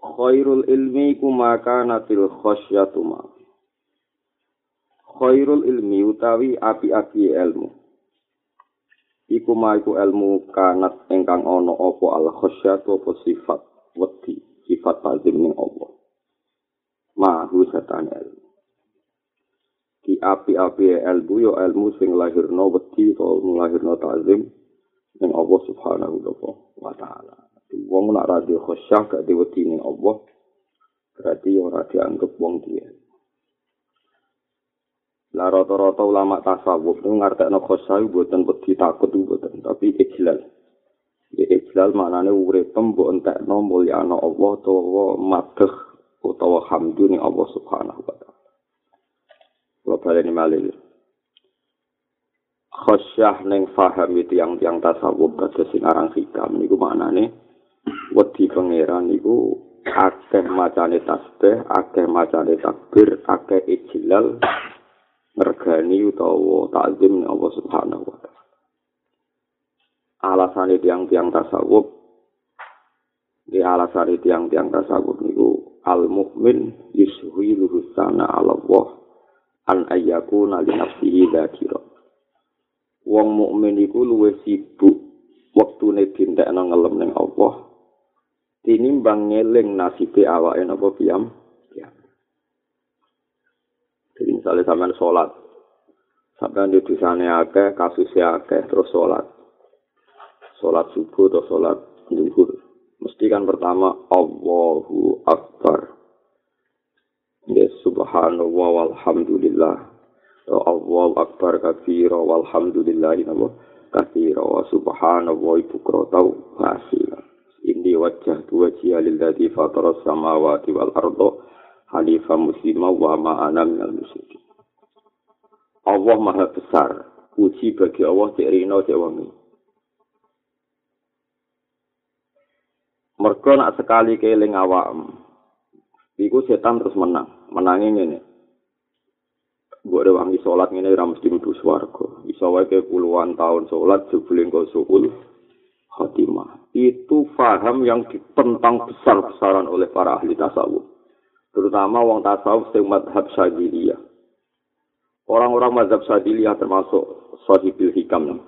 Khairul ilmi ku maka natil khosyatu ma. Khairul ilmi utawi api-api ilmu. Iku ma iku ilmu kanat engkang ono opo al khosyatu opo sifat wedi, sifat tazim ning Allah. Mahu setan ilmu. Di api-api ilmu yo ilmu sing lahirno wedi to lahirno tazim ning Allah subhanahu wa ta'ala. Wong nak radio khosyah gak diwedi ning Allah berarti ora dianggap wong dia. Lah rata-rata ulama tasawuf itu ngartekno khosyah buatan wedi takut buatan tapi ijlal. Ya ijlal maknane urip mbok entekno mulyana Allah utawa madh utawa hamdu ning Allah subhanahu wa taala. Wa baleni malih. Khosyah ning faham itu yang tiang tasawuf kados sing aran hikam niku maknane wedi pangeran iku akeh macane tasbih, akeh macane takbir, akeh ijlal mergani utawa takzim Allah Subhanahu wa taala. Alasane tiang-tiang tasawuf di alasane tiang-tiang tasawuf niku al mukmin yushilu sana ala Allah an ayyakuna li nafsihi dzakira. Wong mukmin iku luwih sibuk wektune dintekno ngelem ning Allah tinimbang ngeling nasibe awake napa piyam ya. Jadi misalnya sampean sholat sampean di dosane akeh kasusnya akeh terus sholat. Sholat subuh atau sholat zuhur. Mesti kan pertama Allahu Akbar. Ya subhanallah walhamdulillah. Allahu Akbar kabira walhamdulillah kathira wa subhanallah ibu krotau hasil Inni wajah dua jia lilladhi fataras samawati wal ardo halifa muslima wa ma'ana minal musyrikin. Allah maha besar. Puji bagi Allah cek rino cek wangi. Mereka nak sekali keling awam. Iku setan terus menang. Menangin ini. Gue ada wangi sholat ini ramus di nudu suarga. Bisa wae puluhan tahun sholat jebulin kau suhul. khotimah. Itu faham yang ditentang besar-besaran oleh para ahli tasawuf. Terutama wong tasawuf sing madhab syadiliyah. Orang-orang madhab syadiliyah termasuk sahibil hikam.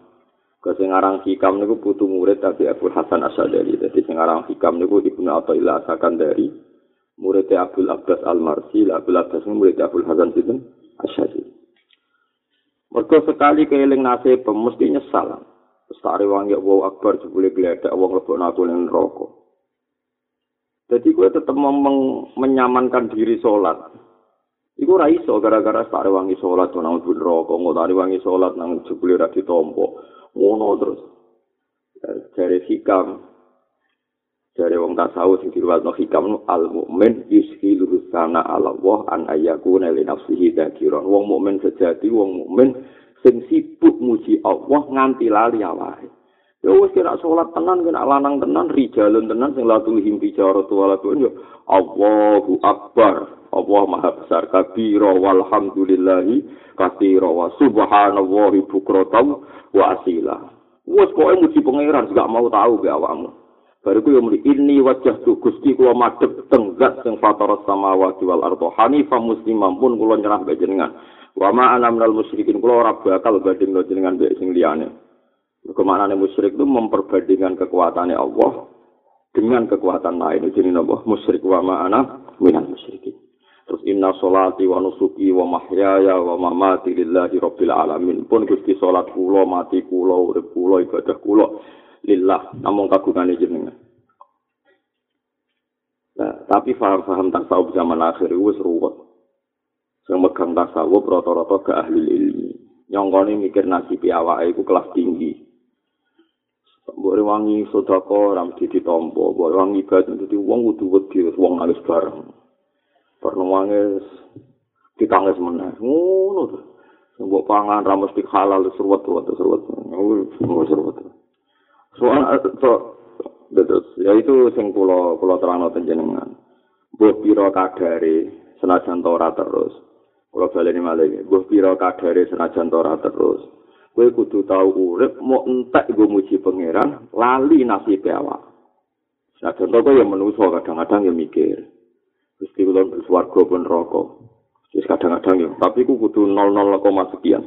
Kesengarang hikam niku putu murid tapi Abu Hasan Asyadali. Jadi sengarang hikam niku Ibnu Athaillah dari murid Abdul Abbas Al-Marsi, Abdul Abbas murid Abdul Hasan Sidin Asyadali. Mereka sekali keeling nasib, mesti nyesal. Sari wangi wow akbar jebule gledek wong lebok aku ning neraka. Jadi gue tetap menyamankan diri sholat. Iku ora iso gara-gara sare wangi sholat nang bun neraka, ngono wangi sholat nang jebule ra ditompo. Ngono terus. Jare hikam Jare wong tasawuf sing no hikam al mukmin yushilu sana ala Allah an ayyakuna li nafsihi dzakiran. Wong mukmin sejati wong mukmin sing sibuk muji Allah nganti lali awake. Ya wis kira salat tenan kena lanang tenan rijalun tenan sing latul himpi cara tuwa yo Allahu akbar. Allah maha besar kabira walhamdulillahi katsira wa subhanallahi bukratan wa asila. Wes pokoke muji pangeran gak mau tahu be awakmu. Bariku yo muni ini wajah tu Gusti kula madhep teng zat sing fatara samawati wal ardo hanifah muslimah pun kula nyerah be jenengan. Wa ma ana minal musyrikin kula ora bakal banding dengan mbek sing liyane. Kemanane musyrik itu memperbandingkan kekuatannya Allah dengan kekuatan lain. Jadi napa? Musyrik wa ma ana minal musyrikin. Terus inna sholati wa nusuki wa mahyaya wa mamati lillahi rabbil alamin. Pun Gusti salat kula, mati kula, urip kula, ibadah kula lillah namung kagungane jenengan. Nah, tapi faham-faham tasawuf zaman akhir wis ruwet. Sing megang tasawuf rata-rata ke ahli ilmi. Nyongkone mikir nasib awake iku kelas tinggi. Mbok wangi sedekah ora mesti ditampa, mbok wangi ibadah dadi wong kudu wedi wong nangis bareng. Perlu nangis ditangis meneh. Ngono to. Mbok pangan ra mesti halal seruwet-seruwet seruwet. Oh, seruwet. Soal so, betul. Ya itu sing kula kula terangno jenengan. Mbok pira kadare senajan ora terus. Kula baleni malih. Mbok pira kadare senajan ora terus. kowe kudu tau urip mau entek go muji pangeran lali nasib awak nah contoh kowe yang kadang-kadang ya mikir Gusti kula swarga pun neraka wis kadang-kadang ya tapi ku kudu 00, sekian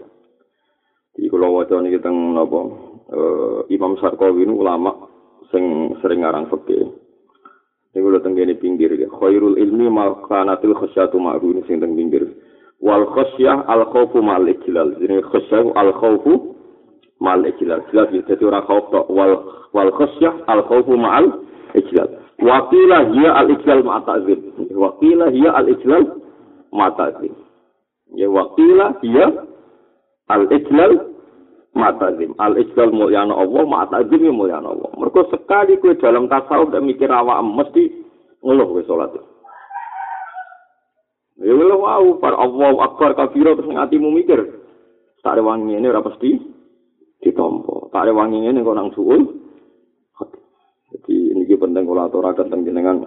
Jadi kalau wajah ini kita ngapa uh, Imam Sarkawi ini ulama sing sering ngarang fikih. Ini kalau tenggini pinggir ya. Khairul ilmi makanatil khasyatu ma'ru ini sing teng pinggir. Wal khasyah al khaufu mal ijlal jenenge khasyah al khaufu mal ijlal jelas ya dadi ora khauf tok wal wal khasyah al khaufu mal ijlal wa qila hiya al ijlal ma ta'zim. Wa qila hiya al ijlal ma ta'zim. Ya wa qila hiya al ijlal ma ta'zim. Al ijlal mulyana Allah ma ta'zim mulyana Allah. Mergo sekali kowe dalam tasawuf dan mikir awak mesti ngeluh kowe salat Ya wala wau par Allah akbar kabira terus ngatimu mikir. Tak wangi ini ora pasti ditompo. Tak wangi ini kok nang suul. Jadi ini penting kalau aturakan tentang jenengan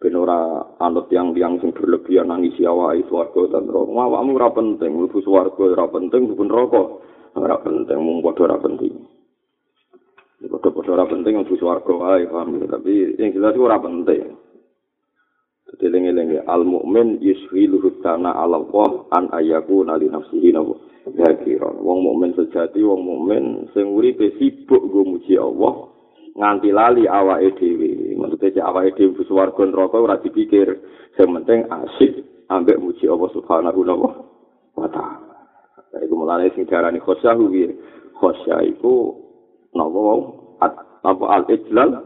ben ora anut yang yang sing berlebihan nangis awake swarga dan neraka. Awakmu ora penting, mlebu swarga ora penting, mlebu neraka ora penting, mung padha ora penting. Padha-padha ora penting mlebu swarga wae, paham tapi yang jelas ora penting. Dileng-eleng al mukmin yushilu hutana ala Allah an ayaku nali nafsihi nabu. Ya wong mukmin sejati wong mukmin sing uripe sibuk go muji Allah nganti lali awake dhewe. Maksude cek awake dhewe swarga neraka ora dipikir. Sing penting asik ambek muji Allah subhanahu wa ta'ala. Iku mulane sing diarani khosyah kuwi. Khosyah iku napa wau? Apa al-ijlal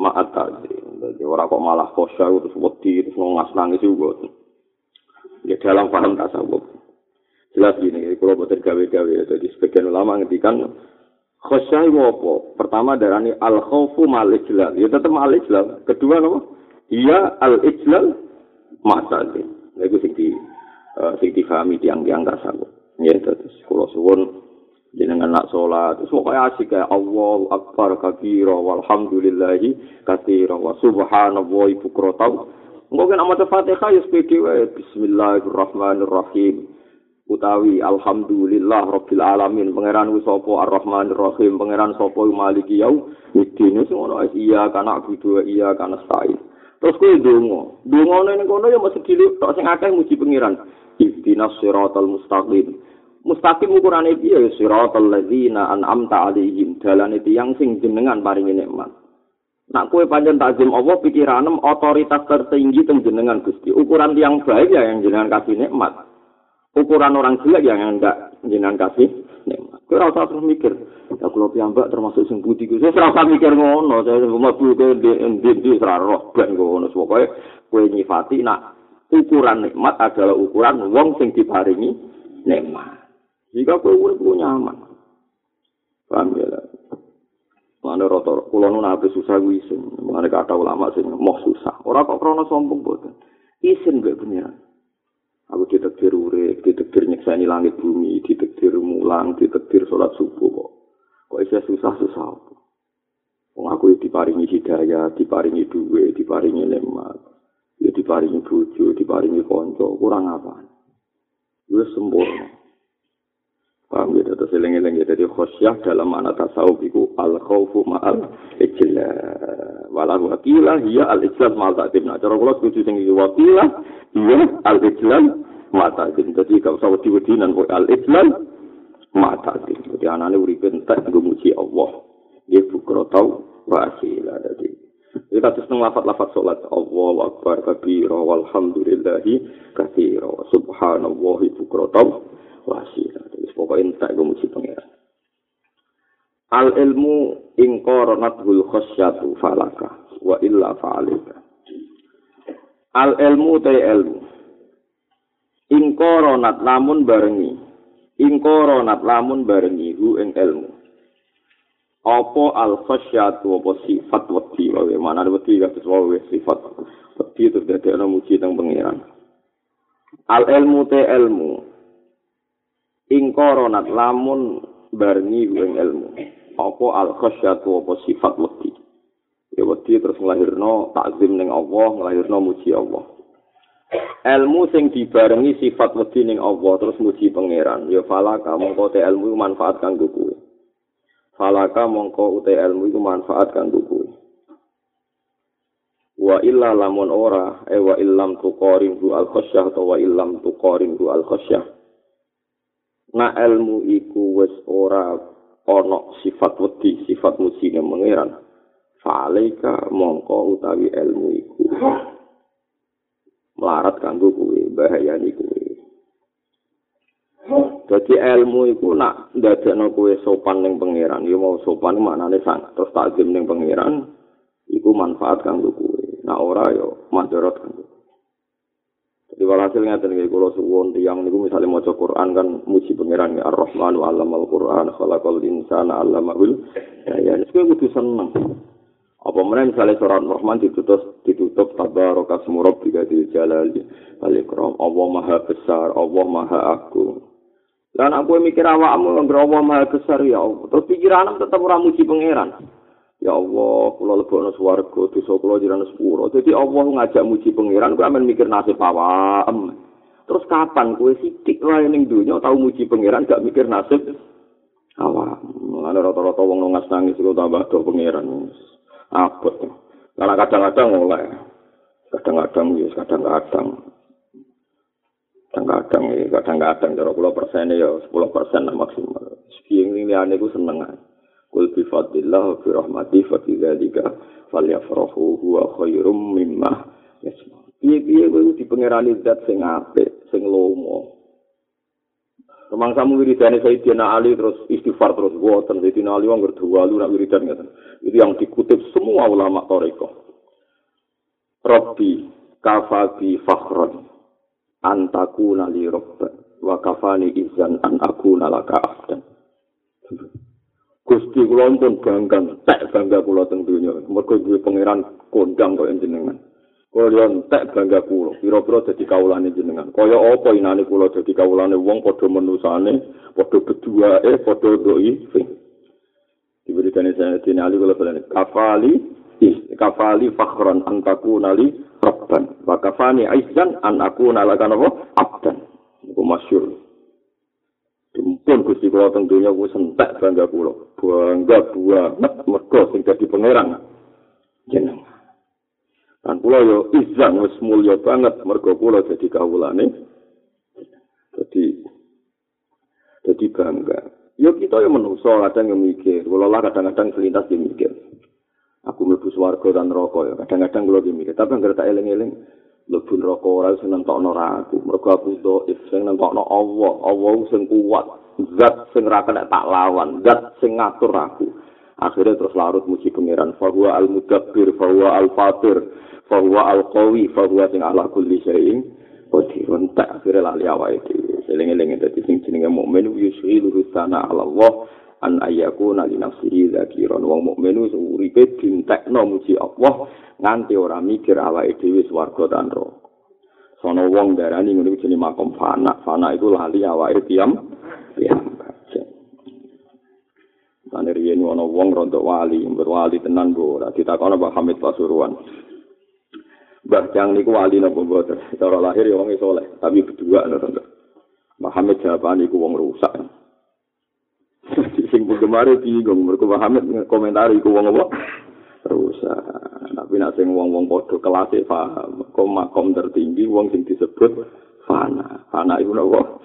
ma'at ta'zim. Jadi orang kok malah khosya terus wedi terus ngas nangis juga. Ya dalam paham tasawuf. Jelas gini, kalau buat gawe-gawe, jadi sebagian ulama ngertikan khosya itu apa? Pertama darani al khawfu mal ijlal. Ya tetap mal ijlal. Kedua apa? Iya al ijlal ma'at Nah, itu sing di uh, sing difahami tiang-tiang tasawuf. Ya, terus kalau suwun jenengan nak sholat. Terus pokoknya asik kayak Allah akbar kabira walhamdulillahi kathira wa subhanallahi bukrotau mungkin amat fatihah ya sepede wae. Bismillahirrahmanirrahim. Utawi alhamdulillah rabbil alamin. Pangeran sapa? Arrahmanir rahim pangeran sapa? Maliki yau iki wis ngono iya kana kudu iya kana stai terus kowe donga donga ning kono ya mesti diluk tok sing akeh muji pangeran. Ihdinas siratal mustaqim mustaqim ukurane piye? Ya siratal ladzina an'amta alaihim dalane tiyang sing jenengan paringi nikmat. Nak kowe pancen takzim Allah pikiranem otoritas tertinggi teng jenengan Gusti. Ukuran tiang baik ya yang jenengan kasih nikmat. Ukuran orang jelek ya yang enggak jenengan kasih nikmat. Kowe ora terus mikir ya kula piyambak termasuk sing putih kuwi ora usah mikir ngono saya mlebu ke ndi ora roh ben ngono. Pokoke kowe nyifati nak ukuran nikmat adalah ukuran wong sing diparingi nikmat Jika kowe urip ku nyaman. Paham ya? Mana rata kula nu nabi susah kuwi isin. Mana kata ulama sing mau susah. Ora kok krana sombong boten. Isin mbek pengiran. Aku ditekdir urip, ditekdir nyekseni langit bumi, ditekdir mulang, ditekdir sholat subuh kok. Kok isih susah-susah apa? Wong aku diparingi hidayah, diparingi duwe, diparingi nikmat. Ya diparingi bojo, diparingi kanca, kurang apa? Wis sempurna. Paham ya, terus eling-eling ya. Jadi khosyah dalam makna tasawuf itu al-khawfu ma'al ijla. Walau wakilah, ya al-ijlal ma'al ta'zim. Nah, cara kalau setuju sing wakilah, ya al-ijlal ma'al ta'zim. Jadi kalau usah wedi-wedinan, al-ijlal ma'al ta'zim. Jadi anak-anak uripin tak ngumuji Allah. Dia bukro tau wasilah. Jadi Jadi kata setengah lafat-lafat sholat Allah akbar kabira walhamdulillahi kathira subhanallahi bukrotaw wasilah. Terus pokoknya tak gue mesti pengiran. Al ilmu ingkoronat hul khosyatu falaka wa illa fa'alika. Al ilmu te ilmu. Ingkoronat lamun barengi. Ingkoronat lamun barengi hu ing ilmu. apa al khasyatu apa sifat wedi wae mana wedi kados wae sifat wedi ana muji teng pangeran al ilmu te ilmu ing koronat lamun barengi ing ilmu. Apa al khasyatu apa sifat wedi? Ya wedi terus nglahirno takzim ning Allah nglahirno muji Allah. Ilmu sing dibarengi sifat wedi ning Allah terus muji pangeran. Ya fala kamu te ilmu manfaat kanggo kuwe falaka mongko ute ilmu iku manfaat kanggo kowe. Wa illa lamun ora e wa illam tuqarin al khasyah wa illam tuqarin al khasyah na ilmu iku wis ora ana sifat wedi sifat musine mengeran falaika mongko utawi ilmu iku melarat kanggo kowe bahayani kowe Jadi ilmu iku nak ndadekno kowe sopan ning pangeran, ya mau sopan maknane sangat terus takzim ning pangeran iku manfaat kanggo kowe. Nak ora ya mandorot kanggo. Jadi walhasil ngaten iki kula suwun tiyang niku misale maca Quran kan muji pangeran ya Ar-Rahmanu 'allamal Qur'an khalaqal insana 'allamahul ya ya kowe kudu seneng. Apa meneh misale surat Rahman ditutup ditutup tabaraka smu rabbika dzil jalali wal ikram. Allah maha besar, Allah maha agung. Dan aku mikir awakmu yang Allah maha besar ya Allah. Terus tetap ora muji pangeran. Ya Allah, kula lebokno swarga, dosa kula jiran sepuro. Jadi Allah ngajak muji pangeran, kowe amen mikir nasib awakmu. Terus kapan kowe sithik wae ning donya tau muji pangeran gak mikir nasib awakmu. Ana rata-rata wong nangis nangis kok tambah do pangeran. Abot. Karena kadang-kadang oleh. Kadang-kadang ya, kadang-kadang. kadang-kadang ya kadang-kadang cara kula persen ya 10 persen lah maksimal sekian ini ane ku seneng kul bi fadillah bi rahmati fa fi dzalika falyafrahu huwa khairum mimma yasma piye piye kuwi di zat sing apik sing lomo Kemang samu wiridane Sayyidina Ali terus istighfar terus woten Sayyidina Ali wong lu nak wiridan ngeten. Itu yang dikutip semua ulama toriko. Rabbi kafabi fakhron antaku nali robban wa kafani izan an aku nalaka afdan. Gusti kula pun bangga, tak bangga kula teng donya. Mergo duwe pangeran kondang kaya jenengan. Kula tak bangga kula, pira-pira dadi kawulane jenengan. Kaya apa inane kula dadi kawulane wong padha menusane, padha bedua eh padha doi. Diberikan saya dini ali kula kafali kafali fakhran antaku nali rabban wa kafani aizan an aku nalakan apa abdan iku masyhur Dimpun Gusti kula teng donya ku sentek bangga kula bangga banget mergo sing dadi pangeran jeneng Dan kula yo izan wis mulya banget mergo kula dadi kawulane. Dadi dadi bangga. Yo kita yo menungso kadang yo mikir, kula lah kadang-kadang selintas yo mikir. aku mlebu swarga dan neraka ya kadang-kadang kula mikir. Tapi anggere tak eling-eling mlebu neraka ora sing nentokno ra aku. Mergo aku dhaif sing nentokno Allah. Allah sing kuat zat sing ra kena tak lawan zat sing ngatur aku. Akhirnya terus larut muji pangeran fahuwa al mudabbir fahuwa al fatir fahuwa al qawi fahuwa sing ala kulli syai'in qadir. Tak akhirnya lali awake dhewe. Eling-eling dadi sing jenenge mukmin yushilu sana ala Allah an ayaku nali nafsihi zakiron wong mukmin wis uripe dintekno muji Allah nganti ora mikir awake dhewe swarga dan neraka sono wong darani ngene iki jenenge makom fana fana itu lali awake Tane riyen ana wong rontok wali, berwali tenan bu, ora ditakono Pak Hamid Pasuruan. Mbah Jang niku wali napa mboten? Cara lahir ya wong soleh, tapi berdua lho, Mbah. Hamid jawaban iku wong rusak. sing penggemar bingung mergo Muhammad komentar iku wong apa? Rusak. Tapi nek sing wong-wong padha kelas paham kok makom tertinggi wong sing disebut fana. Fana iku napa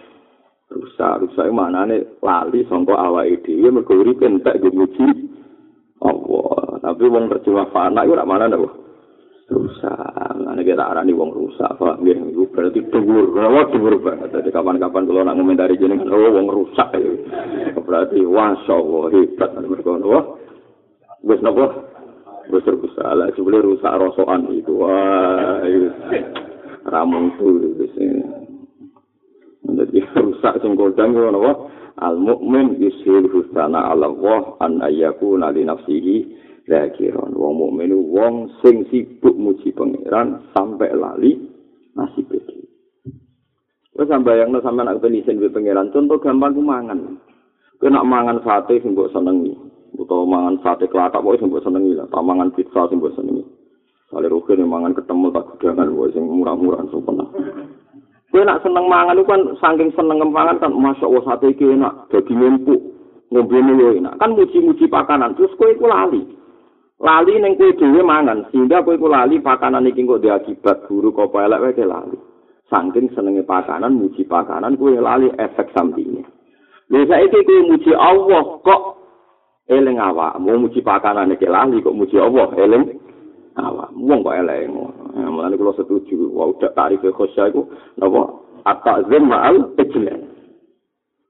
rusak rusak manane lali sangka awake dhewe mergo urip entek muji Allah tapi wong terjemah fana iku ora mana napa rusak. Ane kita arani wong rusak, Pak. Nggih, iku berarti dhuwur. Ora dhuwur banget. Jadi kapan-kapan kalau nak ngomentari jeneng oh wong rusak ya. Berarti wasyaallah hebat mergo wah. Wis napa? Wis rusak. Lah sebule rusak rosokan itu. Wah, ramung tuh wis. Jadi rusak kodang ngono apa? al mukmin yushil husana Allah an ayyakuna li nafsihi zakiron wong mukmin wong sing sibuk muji pangeran sampai lali nasib iki. Wes sambayangno sampean aku penisen we pangeran contoh gampang ku mangan. Kena mangan sate sing mbok senengi utawa mangan sate kelatak wae sing mbok senengi lah. Tak mangan pizza sing mbok senengi. Sale rugen mangan ketemu tak gudangan wae sing murah-murah sopan Kowe nak seneng mangan itu kan saking seneng mangan kan masya Allah sate iki enak, daging empuk, ngombe yo enak. Kan muji-muji pakanan terus kowe iku lali. Lali ning kowe dhewe mangan sehingga kowe iku lali pakanan iki kok diakibat buruk apa elek wae lali. Saking senenge pakanan, muji pakanan kowe lali efek sampingnya. Lha saiki kowe muji Allah kok eling awak, muji pakanan iki lali kok muji Allah eling awak. Wong kok elek ngono. Nah, mulane kula setuju wa udah tarif khosya iku napa at-ta'zim ma'al ijlal.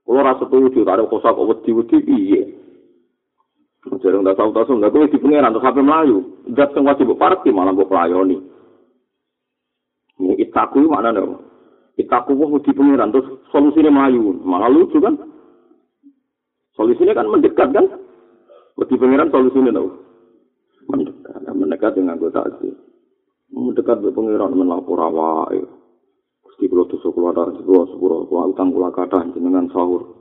Kula ora setuju tarif khosya kok wedi-wedi piye. Jarang tak tahu tahu nggak gue di pangeran terus sampai melayu. Dat sing wajib parti malah gue pelayoni. Ini itaku mana nih? Itaku gue di pangeran terus solusinya melayu. Malah lucu kan? Solusinya kan mendekat kan? Di pangeran solusinya tahu. Mendekat, mendekat dengan gue takdir. Mendekat be pangeran melapor awak Gusti kula dosa kula dar kula sepuro kula utang kula kathah jenengan sahur.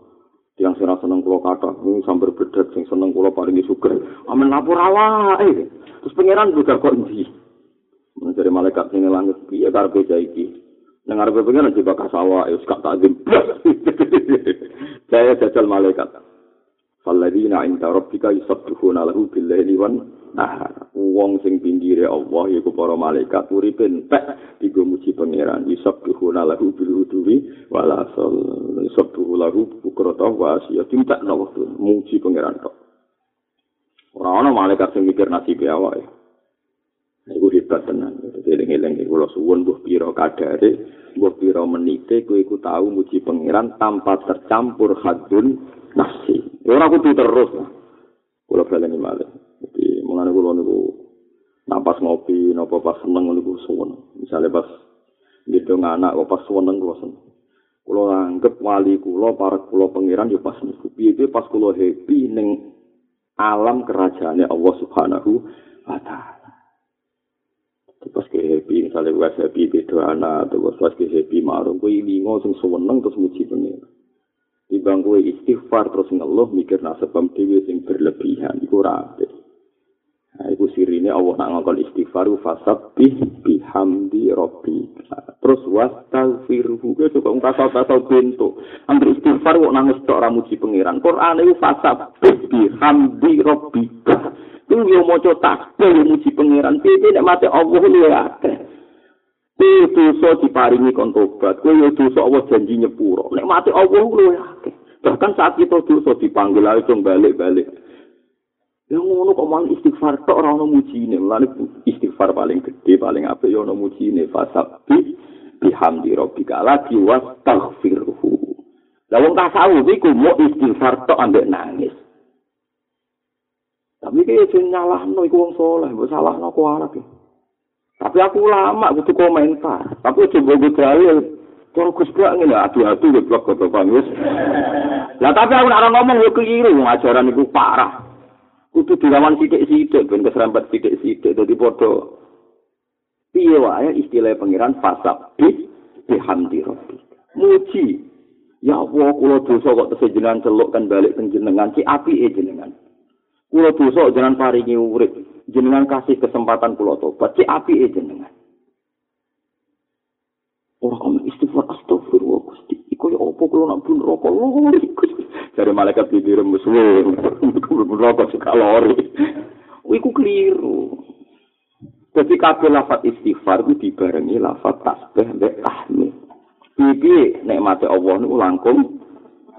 Tiang sira seneng kula kathah sing sambar bedet sing seneng kula paringi sugih. Amen lapor awak terus pangeran juga kok endi? Mencari malaikat sing langit piye karepe iki? Nang arepe pangeran coba kasawa wis gak tak saya jajal malaikat. Falladzina inda rabbika yusabbihuna lahu bil-laili wan nahar. Wong sing pinggire Allah yaiku para malaikat uripe entek digo muji pangeran yusabbihuna lahu bil udwi wal asal. Yusabbihu lahu bukrata wa asya tinta waktu muji pangeran tok. Ora ana malaikat sing mikir nasib awake. Iku hebat tenan. Dadi eling-eling iku kula suwun mbuh pira kadare, mbuh pira menite kowe iku tau muji pangeran tanpa tercampur hadun nafsi. Ora kudu terus. Kula baleni malih. Jadi mulane kula niku napas ngopi, napa pas seneng niku suwun. Misale pas gitu anak kok pas seneng kula seneng. Kula anggap wali kula para kula pangeran yo pas niku. Piye pas kula happy ning alam kerajaannya Allah Subhanahu wa taala. Pas ke happy, misalnya gue happy beda anak, atau pas ke happy marung, gue lingo sing seneng terus muji pangeran. Timbang kowe istighfar terus ngeluh mikir nasabam dhewe sing berlebihan iku ora apik. Nah, iku sirine Allah nak ngakon istighfar fasabbih bihamdi rabbi. Terus wastaghfirhu kuwi coba ungkasa-ungkasa bento. Ambil istighfar kok nangis tok ora muji pangeran. Quran iku fasabbih bihamdi rabbi. Itu yo maca tasbih yo muji pangeran. Piye nek mate Allah luwe akeh. Kowe dosa diparingi kon tobat, kowe yo dosa Allah janji nyepuro. Nek mati Allah luwe akeh. Bahkan saat kita dosa dipanggil dong balik-balik. Yang ngono kok mang istighfar tok ora ono mujine. Lan istighfar paling gede, paling apik yo ono mujine fasabi bihamdi rabbika lagi wastaghfirhu. Lah wong tasawuf iku mau istighfar tok ambek nangis. Tapi kayak sing nyalahno iku wong saleh, mbok salahno kok arep. Tapi aku lama butuh komentar. Tapi coba gue dalil. Kalau gak ngene adu-adu gue blok kok Bang Gus. Lah tapi aku nak ngomong gue keliru ajaran itu parah. Kudu dilawan sithik-sithik ben keserempet sithik-sithik. Dadi padha piye wae istilah pangeran? Fasab bi bihamdi rabbi. Muji. Ya Allah kula dosa kok tesih jenengan celuk kan balik teng jenengan. Si api jenengan. Kula dosa jenengan paringi urip. jenengan kasih kesempatan kula tobat. Cek api e jenengan? Ora kok istighfar. Astagfirullah Gusti. Iku ya opo kula nak bun rokok lori dari malaikat di diri musuh rokok suka lori. Iku keliru. Jadi kabeh lafat istighfar itu dibarengi lafat tasbih dan tahmid. Bibi nikmati Allah ini langkung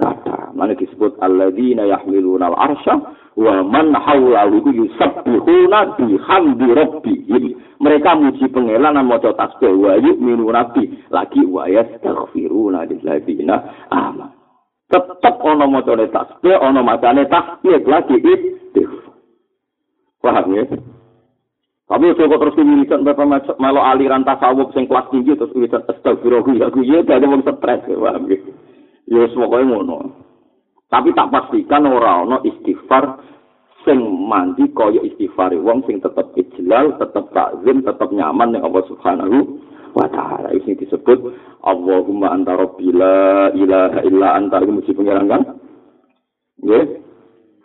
kata. Mana disebut alladzina yahmiluna al-arsya wa man hawlahu yusabbihuna bihamdi rabbihim. Mereka muji pangeran dan maca tasbih wa yu'minu rabbi lagi wa yastaghfiruna lilladzina aman tetep ana macane tasbih ana macane tahmid lagi istighfar paham ya? Tapi coba terus dimilikan bapak melo aliran tasawuf sing kelas tinggi terus wiridan astagfirullah ya gue ya ada wong stres ya paham ya? Ya semoga ngono. Tapi tak pastikan ora ana istighfar sing mandi kaya istighfar wong sing tetep ijlal, tetep takzim, tetep nyaman ning Allah Subhanahu wa taala. Iki disebut Allahumma anta rabbi la ilaha illa anta iku mesti pengiran kan? Nggih.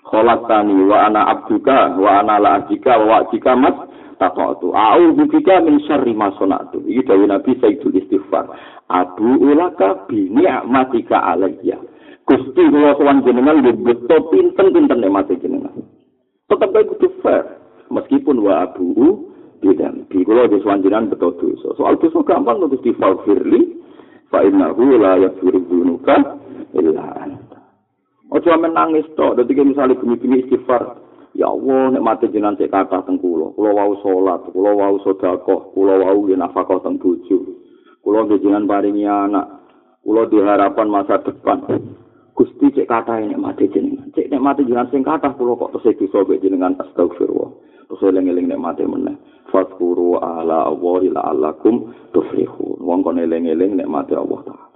Khalaqtani wa ana abduka wa ana la ajika wa ajika mas taqatu. A'udzu bika min syarri ma sanatu. Iki dawuh Nabi Sayyidul Istighfar. Abu ulaka bi ni'matika alayya. Gusti kula sowan jenengan nggih beto pinten-pinten nikmat jenengan. Tetep kudu fair. Meskipun wa abu bidan. Di kula wis wanjiran beto dosa. Soal dosa gampang kok Gusti firli fa innahu la yaghfiru dzunuba illa anta. Ojo menangis tok, dadi misalnya bumi-bumi istighfar, ya Allah nek mati jenengan cek kathah teng kula. Kula wau salat, kula wau sedekah, kula wau nafkah teng bojo. Kula jenengan paringi anak, kula diharapan masa depan. Gusti cek kata ini mati jenengan. Cek nek mati jenengan sing kata pulau kok terus itu sobek jenengan astagfirullah. Terus eling eling nek mati meneh. Fatkuru ala Allah ila alakum tuflihun. Wong kon eling eling nek mati Allah taala.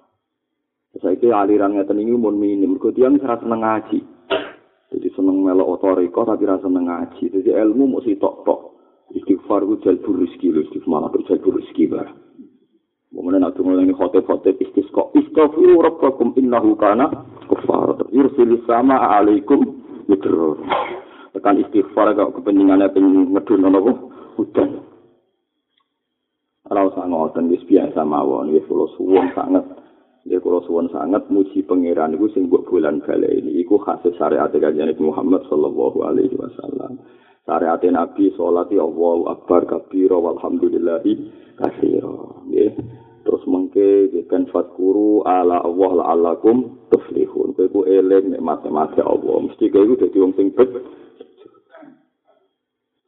Saiki aliran ngeten iki mun minim. Mergo tiyang ora seneng ngaji. Jadi seneng melok otoriko tapi rasa seneng ngaji. Jadi ilmu mesti tok-tok. Istighfar ku jalbur rezeki lho, istighfar ku jalbur rezeki barang. Kemudian aku mulai khotib-khotib istisqa. Istaghfiru rabbakum innahu kana kufar. Yursil sama alaikum mitrur. Tekan istighfar kok kepentingannya pengen ngedun apa? Hujan. Ora usah ngoten wis biasa mawon wis kula suwun sanget. Ya kula suwun sanget muji pangeran iku sing mbok bulan bali ini iku khas syariat kanjeng Muhammad sallallahu alaihi wasallam. Syariat Nabi salat ya Allahu akbar kabira walhamdulillahi katsira. Nggih. terus mengke kan fatkuru ala Allah la alakum tuflihun kowe ku eling nek mate-mate Allah mesti kowe iku dadi wong sing bet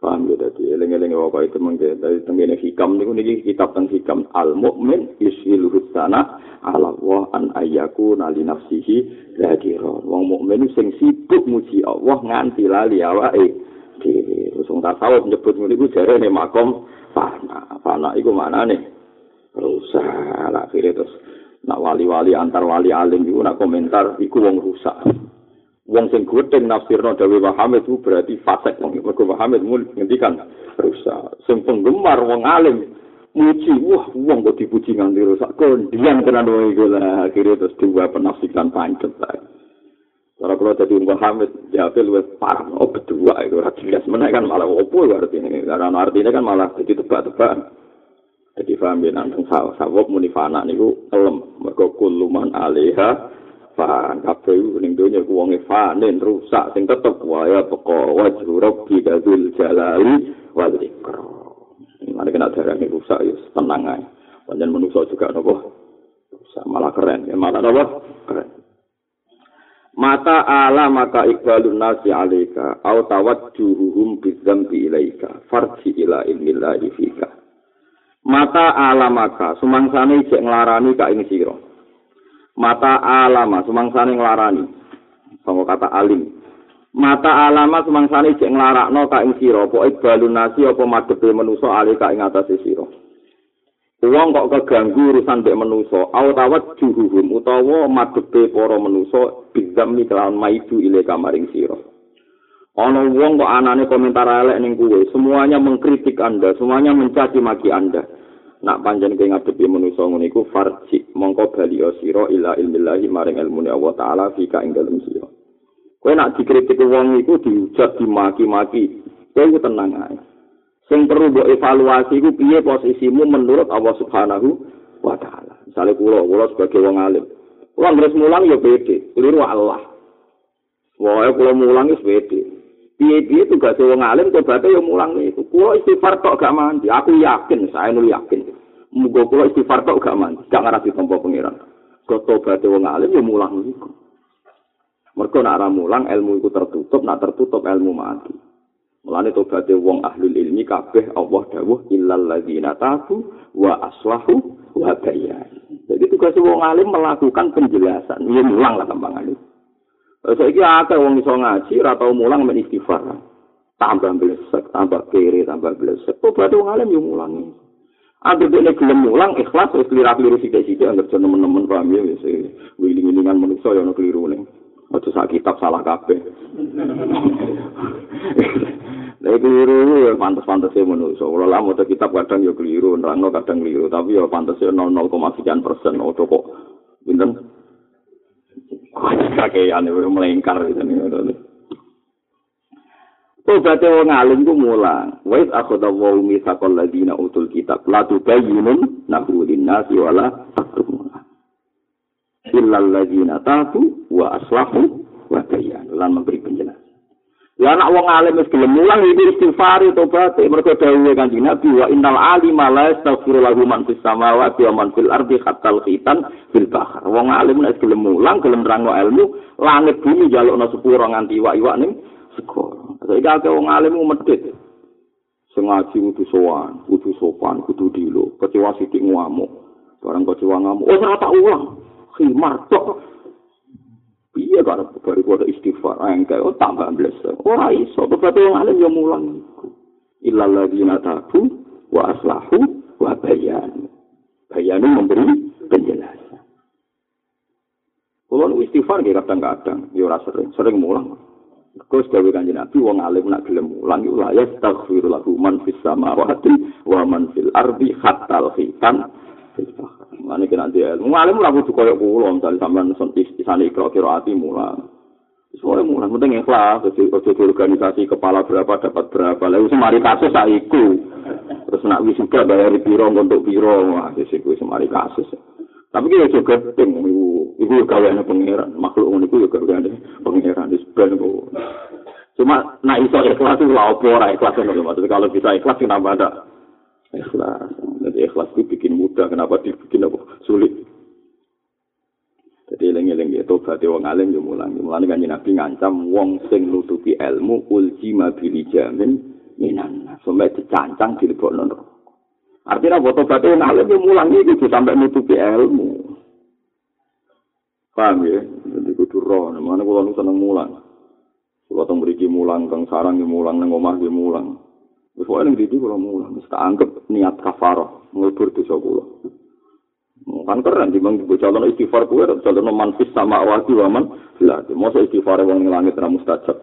paham ya dadi eling-eling apa itu mengke dari tengene hikam niku niki kitab teng hikam al mukmin yusil husana ala Allah an ayyaku nali nafsihi dzakira wong mukmin sing sibuk muji Allah nganti lali awake dhewe. Terus wong tasawuf nyebut niku jarene makom fana. Fana iku manane? Rusak. Akhirnya terus nak wali-wali antar wali alim itu nak komentar iku wong rusak wong sing gudeng nafsirno dawe Muhammad itu berarti fasek wong mergo Muhammad mul ngendikan rusak. Sing penggemar wong alim muji wah wong kok dipuji nganti rusak. Kondian kena wong iku lah akhirnya terus dua penafsiran pancet Kalau kalau tadi Mbak Hamid, ya lu parah, oh berdua itu jelas. Mana kan malah opo artinya, karena artinya kan malah jadi tebak-tebakan. Jadi paham ya nang sawok muni fana niku kelem mergo kuluman alaiha fan kabeh ning donya ku wonge fanen rusak sing tetep wae peko wajhu rabbi kadzul jalali wal ikram. Ini kena darane rusak ya tenang ae. Panjen manusa juga nopo rusak malah keren ya malah nopo keren. Mata ala maka ikbalun nasi alaika au tawajjuhum bidzambi ilaika farji ila ilmillahi fika. mata alamaka sumangsane cek nglarani ka ing sira mata alama sumangsane nglarani. Sangka kata alim? Mata alama sumangsane cek nglarakno ka ing sira. Apa ibalun nasi apa madhepe manusa ali ka ing atase sira. Wong kok keganggu urusan dek manusa awat juhuhum utawa madhepe para manusa bizamni kelawan maidu ile kamaring sira. Ana wong kok anane komentar elek ning kuwe, semuanya mengkritik Anda, semuanya mencaci maki Anda. Nak panjen kowe ngadepi manusa ngono iku farji, mongko bali sira ila ilmillahi maring ilmu Allah taala fika ing dalem sira. Kowe nak dikritik wong iku dihujat dimaki-maki, kowe tenang ae. Sing perlu mbok evaluasi iku piye posisimu menurut Allah Subhanahu wa taala. Misale kula, kula sebagai wong alim. Kula ngres mulang ya pede, keliru Allah. Wah, kula mulang wis pede. Piye-piye tugas wong alim tobaté yo mulang niku. Kulo istighfar tok gak mandi. Aku yakin, saya nuli yakin. Muga kulo istighfar tok gak mandi. Jangan ora ditampa pangeran. Kok tobaté wong alim yo mulang niku. Mergo nek ora mulang ilmu iku tertutup, nek tertutup ilmu mati. Mulane tobaté wong ahlul ilmi kabeh Allah dawuh illal ladzina tabu wa aslahu wa bayyan. Jadi tugas wong alim melakukan penjelasan. Yo mulang lah gampang Saiki akeh wong iso ngaji ora tau mulang men istighfar. Tambah blesek, tambah kiri, tambah blesek. Tobat wong alim yo mulang. Ada dene gelem mulang ikhlas wis keliru-keliru sithik-sithik anggere temen-temen paham ya wis wiling-wilingan manusa yo ono keliru ning. Ojo sak kitab salah kabeh. Lha keliru ya pantes-pantes e manusa. Kula lah maca kitab kadang ya keliru, nerangno kadang keliru, tapi ya e 0,0 sekian persen ojo kok pinten. Kakean e melengkar gitu nih. Obate wong alim ku mulang. Wa iz akhadha wa mitsaqal ladina utul kitab la tubayyinun nahu linnasi wala taktumuna. Illa alladina tabu wa aslahu wa bayyanu lan memberi penjelasan. Ya anak wong alim wis gelem mulang iki istighfar tobat mergo dawuhe Kanjeng Nabi wa innal alima la yastaghfiru lahu man fis samawati wa man fil ardi hatta khitan fil bahr. Wong alim nek gelem mulang gelem nerangno ilmu langit bumi jalukno sepuro nganti iwak-iwak ning segoro. Saiki akeh wong alim medhit. Sing ngaji kudu sowan, kudu sopan, kudu dilo. Kecewa sithik ngamuk. Barang kecewa ngamuk, oh ora tak ulang. Khimar tok. Piye karo bari kok istighfar engke oh tambah bles ora iso. Berarti wong alim yo mulang iku. Illal ladina tabu wa aslahu wa bayan. Bayan memberi penjelasan. Kalau istighfar kita kadang-kadang. Yo ora sering. Sering mulang. Kau sebagai kanji Nabi, wong alim nak gelem mulang, ya Allah, ya staghfirullahu man fis samawati wa man fil ardi hatta Mane kena dia. Ngalim ora kudu koyo kula, misale sampean isane ikra kira ati mulang. Soale mulang penting ikhlas, ojo organisasi kepala berapa dapat berapa. Lah wis mari kasus sak iku. Terus nak wis juga bayar piro untuk piro, wah wis iku wis mari kasus. Tapi kita juga penting, iku iku gaweane pangeran, makhluk ngono iku yo gaweane pangeran wis ben kok. Cuma nak iso ikhlas itu lah opo ora ikhlas maksudnya kalau bisa ikhlas kenapa ada ikhlas. Jadi ikhlas itu bikin mudah, kenapa dibikin apa sulit? Jadi eling-eling itu berarti wong alim yo mulang. Mulane kan Nabi ngancam wong sing nutupi ilmu ulji mabili jamin minan. Sampai dicancang dilebokno neraka. Artinya foto berarti wong alim yo mulang iki sampai nutupi ilmu. Paham ya? Jadi kudu roh, mana kula nu seneng mulang. Kula teng mriki mulang, kang sarang yo mulang, nang omah yo mulang. Wis wae ning didi kula mulang, tak anggap niat kafarah, ngubur dosa kula. Kan keren di bang calon istighfar kue, calon manfis sama awati waman, lah, masa istighfar ning langit ra mustajab.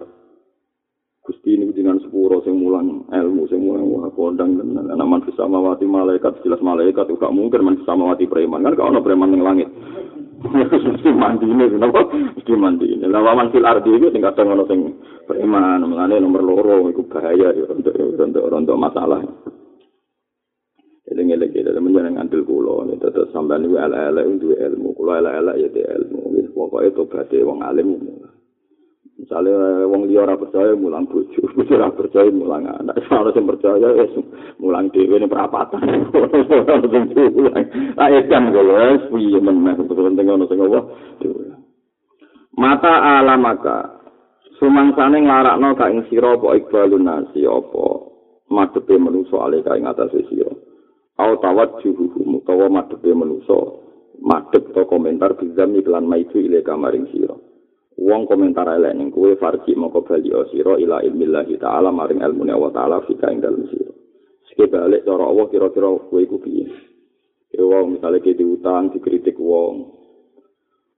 Gusti ini dengan sepuro sing mulang ilmu sing mulang wah kondang tenan. Ana manfis sama wati malaikat jelas malaikat gak mungkin manfis sama wati preman. Kan gak ono preman ning langit. Mesti mandi ini kenapa mesti mandi ini. Lah waman fil ardi itu tingkat ngono sing preman. Mengenai nomor loro itu bahaya ya untuk untuk untuk masalah. Eling-eling kita dalam menjalankan ngandel kulo ini tetap sampai ini ala-ala untuk ilmu. Kulo ala-ala ya di ilmu. Pokoknya itu berarti wong alim Misalnya wong liya ora percaya mulang bojo, bojo ora percaya mulang anak. Soale sing percaya wis mulang dhewe ning perapatan. Ah kok wis piye meneh penting ono sing apa. Mata alamaka sumangsane nglarakno ka ing sira apa ikbalun nasi apa madhepe manungsa ale ka ing atase sira. Au tawajjuhu mutawa madhepe manungsa madhep to komentar bizam iklan maitu ile kamaring sira. Wong komentar elek ning kuwe farji moko bali sira ila ilmillahi taala maring ilmu Allah taala fika ing dalem sira. Sik balik cara Allah kira-kira kuwe iku piye? Ya wong misale ke diutang dikritik wong.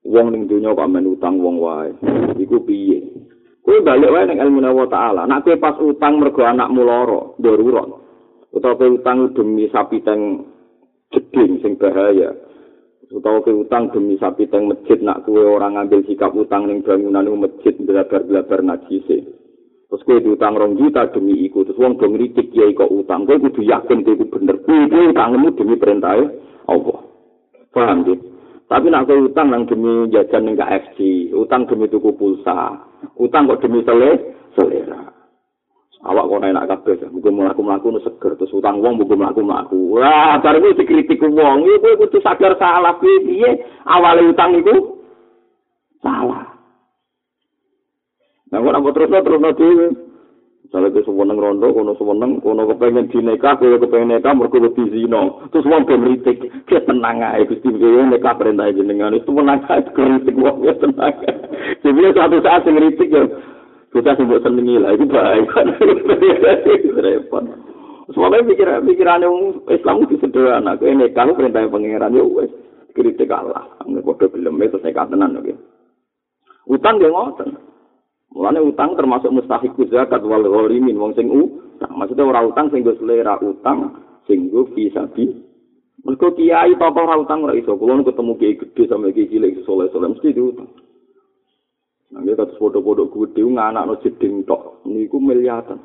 Wong ning donya kok men utang wong wae. Iku piye? Kuwe balik wae ning ilmu Allah taala. Nek kuwe pas utang mergo anakmu lara darurat utawa utang demi sapi teng jeding sing bahaya utawa ke utang demi sapi teng masjid nak kue orang ngambil sikap utang ning bangunan masjid belabar belabar najise. Terus kue diutang rong juta demi iku terus wong dong ritik ya kok utang. Kue kudu yakin kue bener. Kue utangmu demi perintah Allah. Paham gitu tapi nak kue utang nang demi jajan ning KFC utang demi tuku pulsa utang kok demi selera selera awak kok enak kabeh mugo mlaku-mlaku nu seger terus utang wong mugo mlaku-mlaku. Wah bar iki dikritik wong iku kudu sadar salah. Piye awale utang iku salah. Nah kok terus terus dhewe. Misalnya ke sewenang rondo, kono sewenang, kono kepengen dinekah, kono kepengen nekah, mereka lebih zino. Terus wong kemritik, dia tenang aja, gusti. Dia nekah perintah jenengan, itu menang aja, keritik wong, dia tenang aja. Jadi suatu saat ngeritik ya, kita sebut senengi lah itu baik repot semuanya pikiran pikiran yang Islam itu sederhana ini kamu perintah pangeran ya wes kritik Allah nggak kode belum itu saya katakan oke Utang dia ngoten. Mulane utang termasuk mustahik zakat wal gharimin wong sing utang. Maksudnya ora utang sing go selera utang sing go fisabi. Mergo kiai papa ora utang ora iso. Kulo ketemu kiai gede sama kiai cilik soleh-soleh mesti diutang. Nah, dia kata foto-foto gede, nganak no jeding tok. Niku miliatan.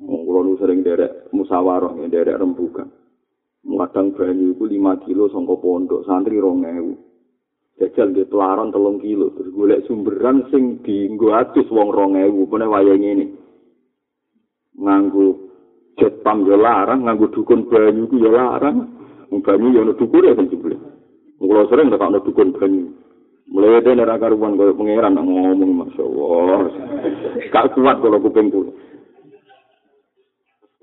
Kulo nu sering derek musyawarah, derek rembukan. Ngadang banyu iku 5 kilo sangka pondok, santri 2000. Jajal nggih pelaron 3 kilo, terus golek sumberan sing dienggo atus wong 2000, pene wayah ngene. Nganggo jet pam yo larang, nganggo dukun banyu ku yo larang. Banyu yo ono dukure kan jebule. Kulo sering tak ono dukun banyu. Mulai itu nera karuan kaya pengeran ngomong masya Allah. Kak kuat kalau kuping kulo.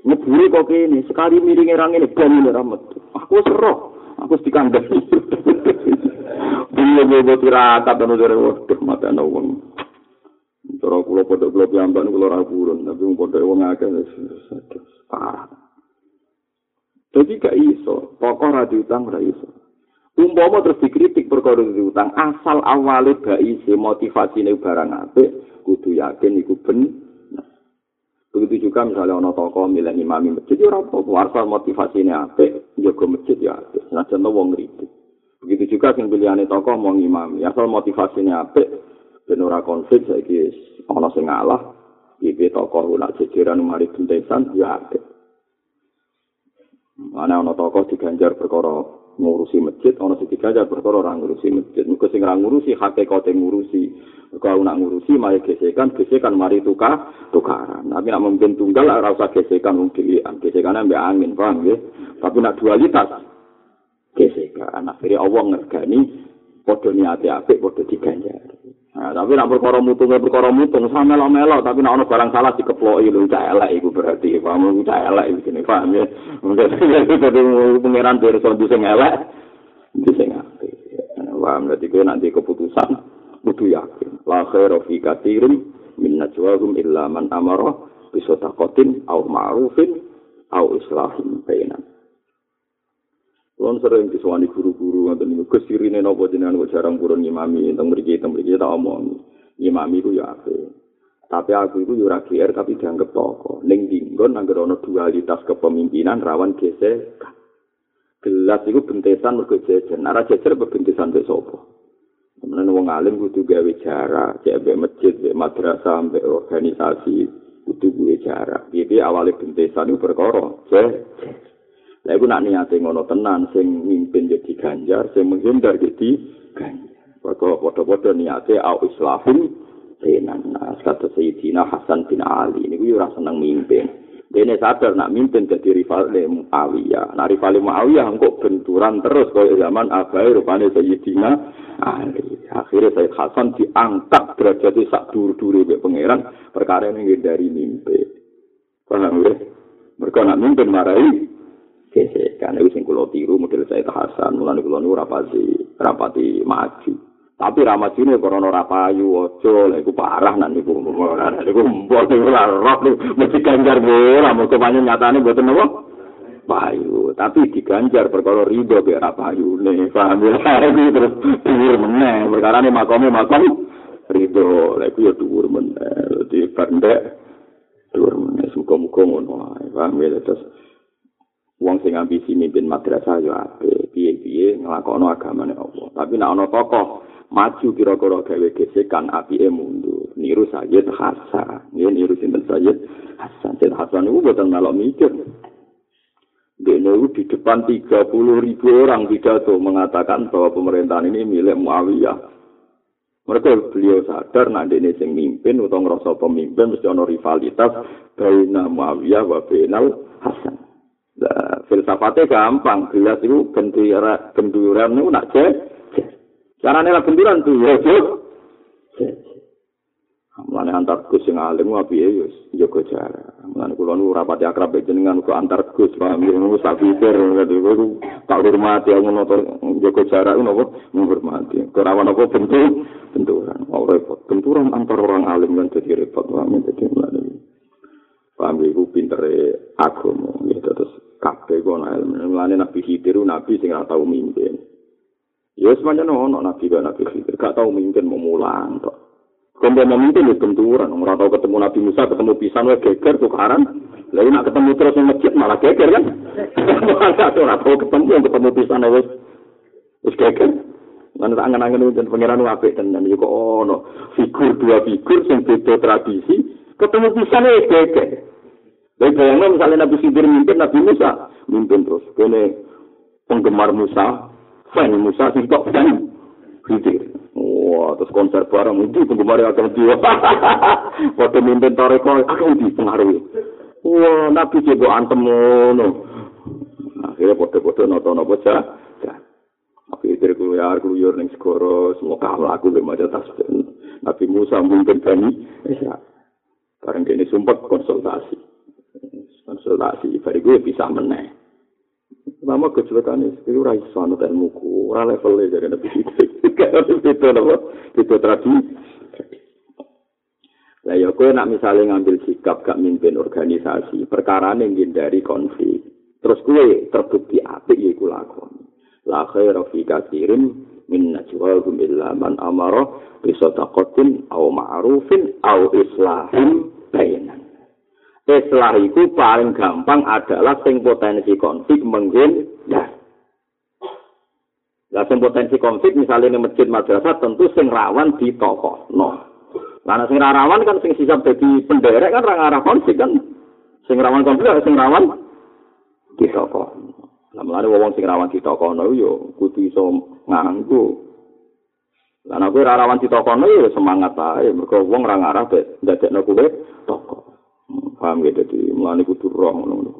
Ngeburi kok ini, sekali miring erang ini, bani ini ramet. Aku seroh, aku dikandani. Bunyi gue tirakat, anu dari waduh, mata ana wong. Cara kula padha kula piyambak niku ora purun, tapi wong padha wong akeh parah. Jadi gak iso, pokok ra diutang ra iso. Umpama terus dikritik perkara diutang, asal awale gak isi motivasine barang apik, kudu yakin iku bener. Begitu juga misalnya ono toko milih imami masjid, ya apa asal motivasi ini apa, jaga masjid ya. Nah contoh wong ngeritik. Begitu juga sing pilihane toko mau imami, asal motivasi ini apa, ben ora konflik saiki ono sing ngalah, iki toko nak jejeran mari bentesan ya apa. Mana ono toko diganjar perkara ngurusi masjid ana sing digajar perkara ora ngurusi masjid. Muga sing ora ngurusi hakikate ngurusi. Kalau nak ngurusi mari gesekan gesekan mari tukar tukaran. Tapi nak mungkin tunggal ora usah gesekan mungkin. Gesekan ambek angin paham ya? Tapi nak dualitas gesekan. Akhirnya Allah ngergani padha niate apik padha diganjar Nah, tapi nak perkara mutung perkara mutung sama melo-melo tapi nak ono barang salah dikeploki lho cah elek iku berarti paham cah elek iki ne paham ya. Jadi pangeran pirsa sing elek di sing apik. Paham berarti kowe nanti keputusan kudu yakin. La khairu fi katsirin min najwahum illa man amara bi sadaqatin aw ma'rufin aw islahin bainan. Kulon sering disuani guru-guru ngoten niku Gus sirine napa jenengan kok jarang purun ngimami teng mriki teng mriki tak omong. Ngimami ku ya ape. Tapi aku itu ora GR tapi dianggap toko. Ning dinggon anggere ana dualitas kepemimpinan rawan gesek. Gelas iku bentesan mergo jejer. Nara jejer bentesan mbek sapa? Temenan wong alim kudu gawe jarak, cek mbek masjid, mbek madrasah, mbek organisasi kudu gawe jarak. Piye awale bentesan iku perkara jejer. Lah iku nak niate ngono tenan sing mimpin jadi ganjar, sing menghindar jadi ganjar. Padha padha niate au islahun tenan. Nah, kata Sayyidina Hasan bin Ali niku yo ora seneng mimpin. Dene sadar nak mimpin jadi rival Muawiyah. Nah rival Muawiyah engko benturan terus kaya zaman Abai rupane Sayyidina Ali. Akhirnya Sayyid Hasan diangkat derajatnya sak dur-dure mbek pangeran perkara ini dari mimpi. Paham ya? Mereka nak mimpin marahi gesekan itu sing kula tiru model saya Hasan mulane kula niku rapati rapati maju. Tapi ra maju ne krana ora payu aja. Lha iku parah nang niku. Ora niku mbok niku ora roh mesti ganjar ora. Mesti panjen nyatane mboten napa payu. Tapi diganjar perkara rido be ora ne. Paham ya? Terus dhuwur meneh. Perkara ne makome makom rido lha iku ya dhuwur meneh. Di pendek dhuwur meneh. Muga-muga ngono ae. Paham ya? Terus wong sing ambisi mimpin madrasah yo ape piye-piye nglakokno agamane Allah. Tapi nek ana tokoh maju kira-kira gawe gesekan apike mundur. Niru Sayyid Hasan. Yen niru sinten? Sayyid Hasan. Sayyid Hasan itu boten melok mikir. Dene di depan 30 ribu orang pidato mengatakan bahwa pemerintahan ini milik Muawiyah. Mereka beliau sadar nak dene sing mimpin utawa ngrasa pemimpin mesti ana rivalitas baina Muawiyah wa bainal Hasan. Filsafatnya gampang, gelas itu benturan, benturan itu nak cek. Caranya lah benturan tuh, ya cek. Mulane antar Gus sing alim wae ya wis jaga jarak. Mulane kula nu rapati akrab jenengan kok antar Gus paham ya ngono sak pikir ngono tak hormati ngono to jaga jarak ngono menghormati. Ora ana apa bentuk benturan. Ora repot. Benturan antar orang alim kan jadi repot paham ya mulane. Paham iku pintere agama kabeh kono ilmu. Mulane Nabi Khidir nabi sing ora tau mimpin. Ya semuanya ono nabi kan nabi Khidir, gak tahu mimpin mau mulang tok. Kalau mau mimpin ya benturan, orang tahu ketemu Nabi Musa, ketemu pisan, wah geger tukaran. Lalu nak ketemu terus di masjid malah geger kan? Orang tahu ketemu, ketemu pisan wes wes geger. Lan tak angen-angen dan pangeran apik tenan iki kok ono figur dua figur sing beda tradisi ketemu pisan wis geger. Lha bayangno misalnya Nabi Khidir mimpin Nabi Musa mimpin terus kene penggemar Musa, fan Musa sing tok fan Khidir. Wah, terus konser bareng itu penggemar akan dia. Waktu mimpin toreko akan dipengaruhi. Wah, Nabi juga antem ngono. Akhirnya foto-foto noto-noto aja. Tapi itu keluar keluar neng segoro semua kalah aku lima tas Nabi Musa mungkin bani ya bareng ini sumpah konsultasi konsultasi bari gue bisa meneh Lama kecelakaan ini, itu rai suanu dan muku, ora levelnya jadi nabi itu. Kalau itu tradisi. Lah ya kowe nak misalnya ngambil sikap gak mimpin organisasi, perkara yang dari konflik. Terus kowe terbukti apik ya iku lakon. La khaira fi katsirin min najwahum illa man amara bi sadaqatin aw ma'rufin aw islahin bainan. Islah itu paling gampang adalah sing potensi konflik menghindar. Lah sing potensi konflik misalnya ini masjid madrasah tentu sing rawan di tokoh. No. Karena sing rawan kan sing sisa jadi penderek kan orang arah konflik kan. Sing rawan konflik sing rawan di tokoh. Lah mulane wong sing rawan di tokoh no yo kudu iso nganggo. Lah nek rawan di tokoh no yo semangat ae mergo wong ora ngarah dadekno kuwe tokoh. Paham gitu jadi mulai kudu roh ngono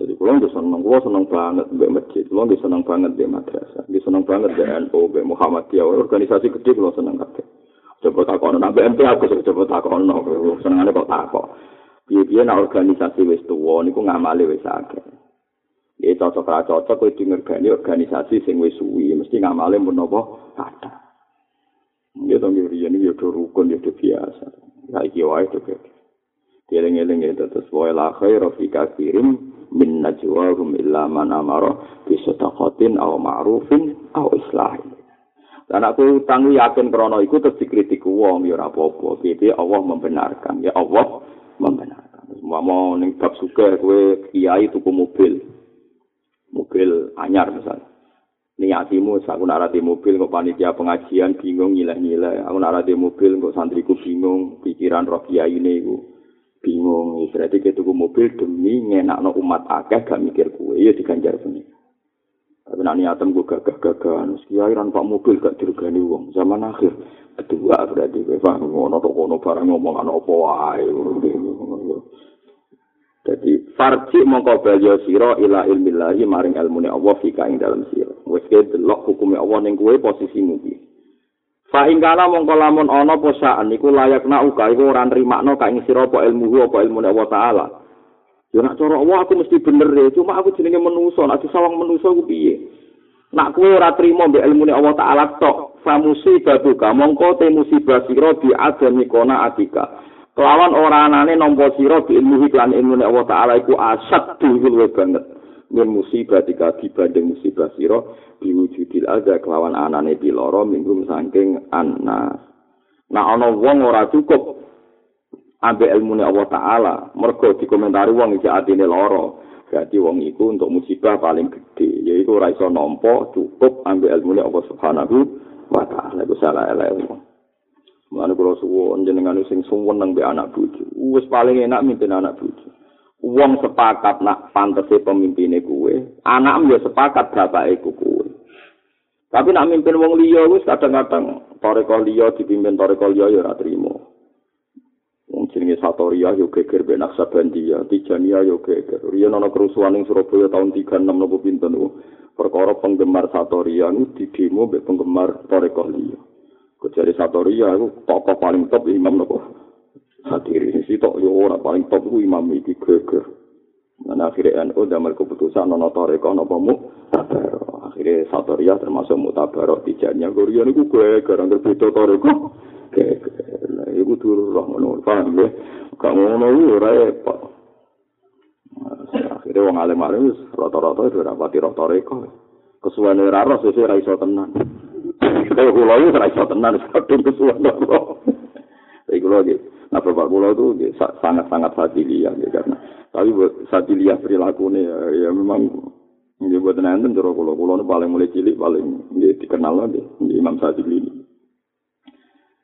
jadi kalau nggak seneng gua seneng banget di masjid kalau nggak seneng banget di madrasah nggak seneng banget di NU di Muhammadiyah. Organisasi gede kalau seneng kabeh. Coba takon nang BMT aku coba takon no senengane kok takon piye-piye nak organisasi wis tuwa niku ngamali wis akeh. Ya cocok ra cocok kowe dingergani organisasi sing wis suwi mesti ngamale mun napa kata. Ya to ngiri ini ya rukun ya biasa. Ya iki wae to Eling-eling itu terus wa la khairu fi katsirin min najwahum illa man amara bi sadaqatin aw ma'rufin aw islahin. Dan aku utang yakin krono iku terus dikritik wong ya ora apa-apa. Piye Allah membenarkan. Ya Allah membenarkan. Semua mau ning bab suka kowe kiai tuku mobil. Mobil anyar misalnya. Niatimu aku nak di mobil kok panitia pengajian bingung nyilah-nyilah. Aku nak di mobil kok santriku bingung pikiran roh kiai ini iku. Bingung berarti kita tuku mobil demi ngenakno umat akeh gak mikir kue ya diganjar punya tapi nak niatan gue gagah-gagahan kiai ran pak mobil gak dirgani uang zaman akhir kedua berarti gue paham ngono to kono barang ngomong ana apa wae jadi farji mongko balyo sira ila ilmillahi maring ilmune Allah fika ing dalam sira. Wis ke delok hukume Allah ning kowe posisimu iki Fa ingkala mongko lamun ana posaan iku layak nak uga iku ora nrimakno ka ing sira apa ilmu apa ilmu Allah taala. Yo nak cara Allah aku mesti bener ya, cuma aku jenenge manusa, nak disawang manusa ku piye? Nak kowe ora trimo mbek ilmu Allah taala tok, fa musibah buka mongko te musibah sira di adami kona atika. Kelawan ora anane nampa sira di ilmu lan ilmu Allah taala iku asad dulu banget. min musibah tika dibanding musibah sira diwujudil. Ada kelawan anane piloro minggu saking anas nah ana wong ora cukup. Ambil ilmu Allah Ta'ala. Mergo dikomentari wong iki atine loro berarti wong iku untuk musibah paling gede. Yaitu ora iso nampa cukup ambil ilmu Allah Subhanahu wa Ta'ala. Iku salah elek Mana kalau suwon jenengan sing suwon nang be anak bucu, wis paling enak mimpin anak bucu. Wong sepakat nak pantese pemimpine kuwe, anak yo sepakat bapake kuwe. Tapi nak mimpin wong liya wis kadang-kadang toreko liya dipimpin toreko liya yo ora trimo. Wong jenenge Satoria yo geger ben Aksabandia, Tijania yo geger. Riyen ana kerusuhan ning Surabaya tahun 36 nopo pinten. Perkara penggemar Satoria niku di demo mbek penggemar toreko liya. Kejari Satoria itu tokoh paling top imam nopo. Hadiri sisi tok yo ora paling top ku imam iki geger. Dan akhirnya NU damel keputusan nono toreko nopo mu tabaro akhirnya satoria termasuk mutabaro tijanya gurian itu gue karena berbeda toreko. Geger. Lah itu roh ngono paham ya? Ngono itu repot. Akhirnya wong alim alim rata-rata itu rapati rata toreko. Kesuwane ra ro sesuk ra iso tenan. Kaya kula iki ra iso tenan kadung kesuwane ro. Iki kula iki Nah, bapak kula itu sangat-sangat sadilia ya, karena tapi sadilia perilakunya ya, ya memang ini buat nanti cara kula kula paling mulai cilik paling ya, dikenal lah di Imam Sadili ini.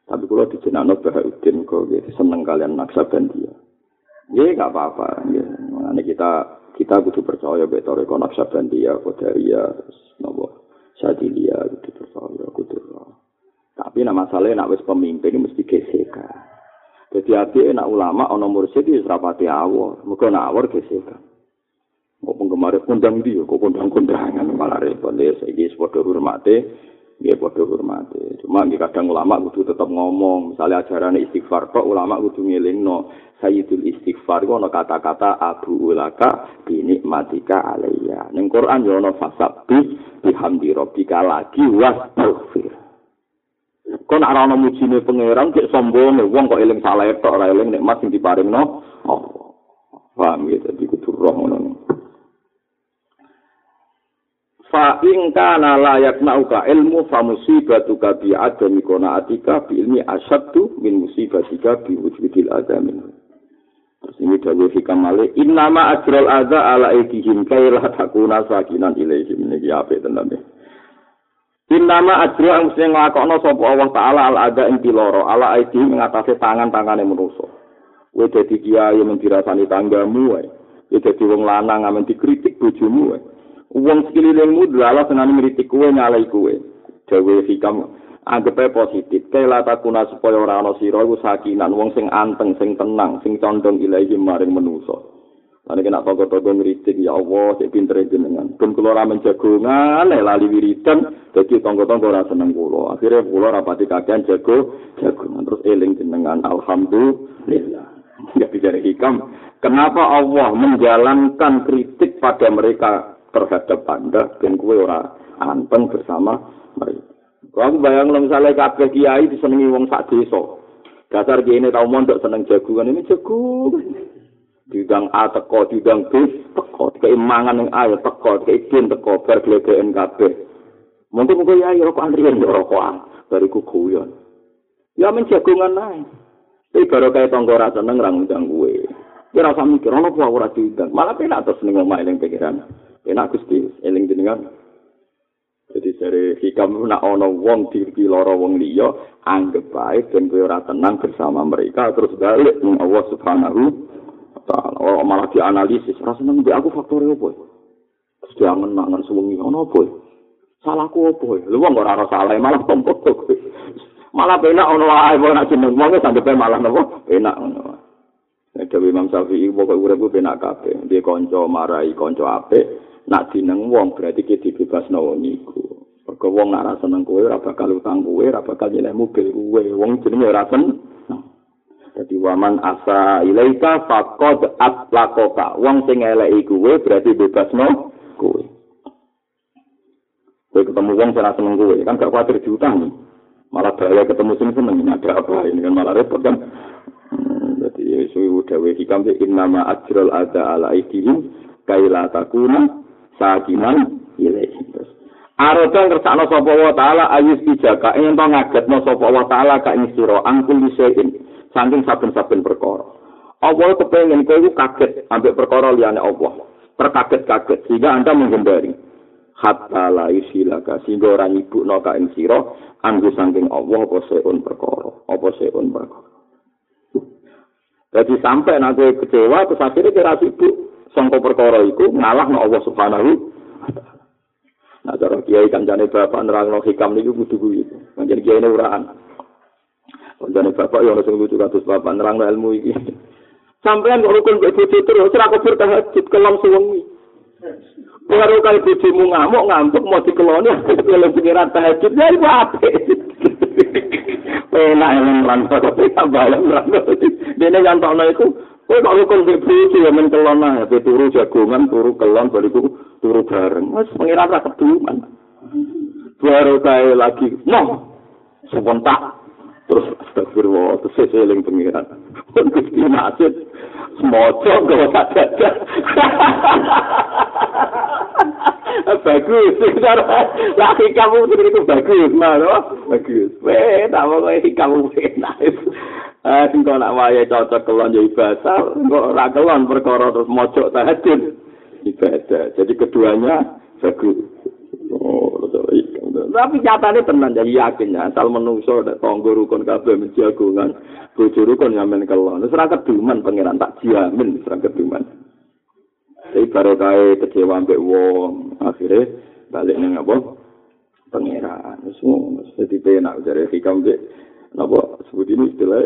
Tapi kula dijenakno Bahauddin kok ya, seneng kalian Naksabandia. Ya nggak apa-apa. Ya. Nah, kita kita kudu percaya betul rekon Naksabandia, Qadariyah, nopo Sadilia kudu percaya kudu. Tapi nama masalahnya nak wis pemimpin mesti gesekan. Jadi api enak ulama ana mursyid wis rapati awor, muga nak awor gesekan. Kok penggemar kondang dia, kok kondang-kondangan malah repot ya saiki padha hormate, nggih padha hormate. Cuma nggih kadang ulama kudu tetap ngomong, misalnya ajaran istighfar kok ulama kudu ngelingno sayyidul istighfar kok ana kata-kata abu ulaka binikmatika alayya. Ning Quran yo ana fasabbi bihamdi rabbika lagi wastaghfir. Kok nak ana mujine pangeran kek sombong wong kok eling salah tok ora eling nikmat sing diparingno. Oh. Paham ya dadi kudu roh ngono. Fa in kana la yaknauka ilmu fa musibatuka bi adami kona atika bi ilmi asyaddu min musibatika bi wujudil adamin. Terus ini dawuh hikam male innama ajral adza ala aidihim kaila takuna sakinan ilaihim niki apik tenan Innama ajru ang mesti nglakokno sapa Allah taala al ada ing piloro ala aidi ngatasi tangan-tangane manusa. Kowe dadi kiai men dirasani tanggamu wae. Kowe dadi wong lanang amen dikritik bojomu wae. Wong sekelilingmu dalalah senani ngritik kowe nyalai kowe. Dewe hikam anggape positif. Kela takuna supaya ora ana sira iku sakinan wong sing anteng, sing tenang, sing condong ilahi maring manusa. Lan kena toko-toko ngritik ya Allah sik pinter jenengan. Ben kula ora menjagongan lali wiridan dadi tangga-tangga ora seneng kula. Akhire kula rapati kakean jago jagongan terus eling jenengan alhamdulillah. Ya bicara hikam, kenapa Allah menjalankan kritik pada mereka terhadap Anda dan kue ora anteng bersama mereka. Aku bayang misalnya kabeh kiai disenengi wong sak desa. Dasar kiai ini tau mondok seneng jagungan ini jagungan. Diundang A teko, diundang B teko, dikai mangan yang A teko, dikai bin teko, bar glegeen kabeh. Mungkin mungkin ya, ya rokok antrian, ya rokok an, bariku kuyon. Ya men jagungan naik. Tapi baru kayak tonggo rasa seneng rang undang gue. Ya rasa mikir, ono aku rasa diundang. Malah penak terus ning omah eling pikiran. Penak Gusti, eling jenengan. Jadi dari hikam nak ono wong diri loro wong liya anggap baik dan kowe ora tenang bersama mereka terus balik Allah Subhanahu taala. Oh, malah dianalisis, rasa seneng mbek aku faktore opo? Terus jangan mangan suwengi ono opo? Salahku opo? Lu wong ora ora salah malah tompok tok. Malah penak ono wae wong nak jeneng wong sampe malah? Penak ngono. Nek Dewi Imam Syafi'i pokoke urip ku penak kabeh. Dia kanca marai kanca apik, nak jeneng wong berarti ki dibebasno wong iku. Mergo wong nak rasa seneng kowe ora bakal utang kowe, ora bakal nyenek mobil kowe. Wong jenenge ora seneng. Jadi waman asa ilaika faqad atlaqaka. Wong sing eleki kuwe berarti bebasno kuwe. Kowe ketemu wong sing seneng kuwe, kan gak kuatir diutang. Malah bahaya ketemu sing seneng ada apa ini kan malah repot kan. Hmm, jadi suwi dawe hikam de innama ajral ada ala aidihim kaila takuna sakinan ilaihi. Aroda ngersakno sapa wa taala ayus bijaka yen to ngagetno sapa wa taala ka ing sira angkul disein saking saben-saben perkara. Allah kepengen kowe kaget ambek perkara liyane Allah. Terkaget-kaget sehingga Anda menghindari. Hatta la isilaka sehingga ora nyibukno ka ing sira anggo saking Allah apa seun perkara. Apa seun perkara. Jadi sampai nanti kecewa terus akhirnya kira sibuk sangka perkara iku ngalah no Allah Subhanahu Nah, cara kiai kancane bapak nerangno hikam niku kudu kuwi. Pancen kiai ini uraan. Kancane bapak ono sing lucu kados bapak nerang ilmu iki. Sampeyan kok rukun kok bojo terus ora kok bertahajud kelam suwengi. Baru kali bojomu ngamuk ngantuk mau dikeloni kalau pikiran tahajud ya iku apik. Enak yang merantau kok tak bayang merantau. Dene yang tak iku Kowe kok rukun mbek bojo ya men kelon ae, turu jagongan, turu kelon bariku turu bareng. Wes pengiran ra keduman. Baru kae lagi, no. Sebentar, terus astagfirullah terus saya seling pengiran gusti nasib semoco gak usah jajan bagus. Lah kamu itu bagus, malah bagus. Weh, tak mau kamu enak. Sing kok nak wayahe cocok kelon ya ibadah, kok ora kelon perkara terus mojok tahajud. Ibadah. Jadi keduanya bagus. Oh, tapi nyatane tenan jadi yakin ya, asal menungso nek tangga rukun kabeh menjagungan, bojo rukun nyamen kelon. Wis ora keduman pangeran tak jamin ora keduman. Tapi baru kaya kecewa ambek wong, akhirnya balik nang apa? Pangeran. Wis jadi penak dari hikam mbek napa sebut ini istilah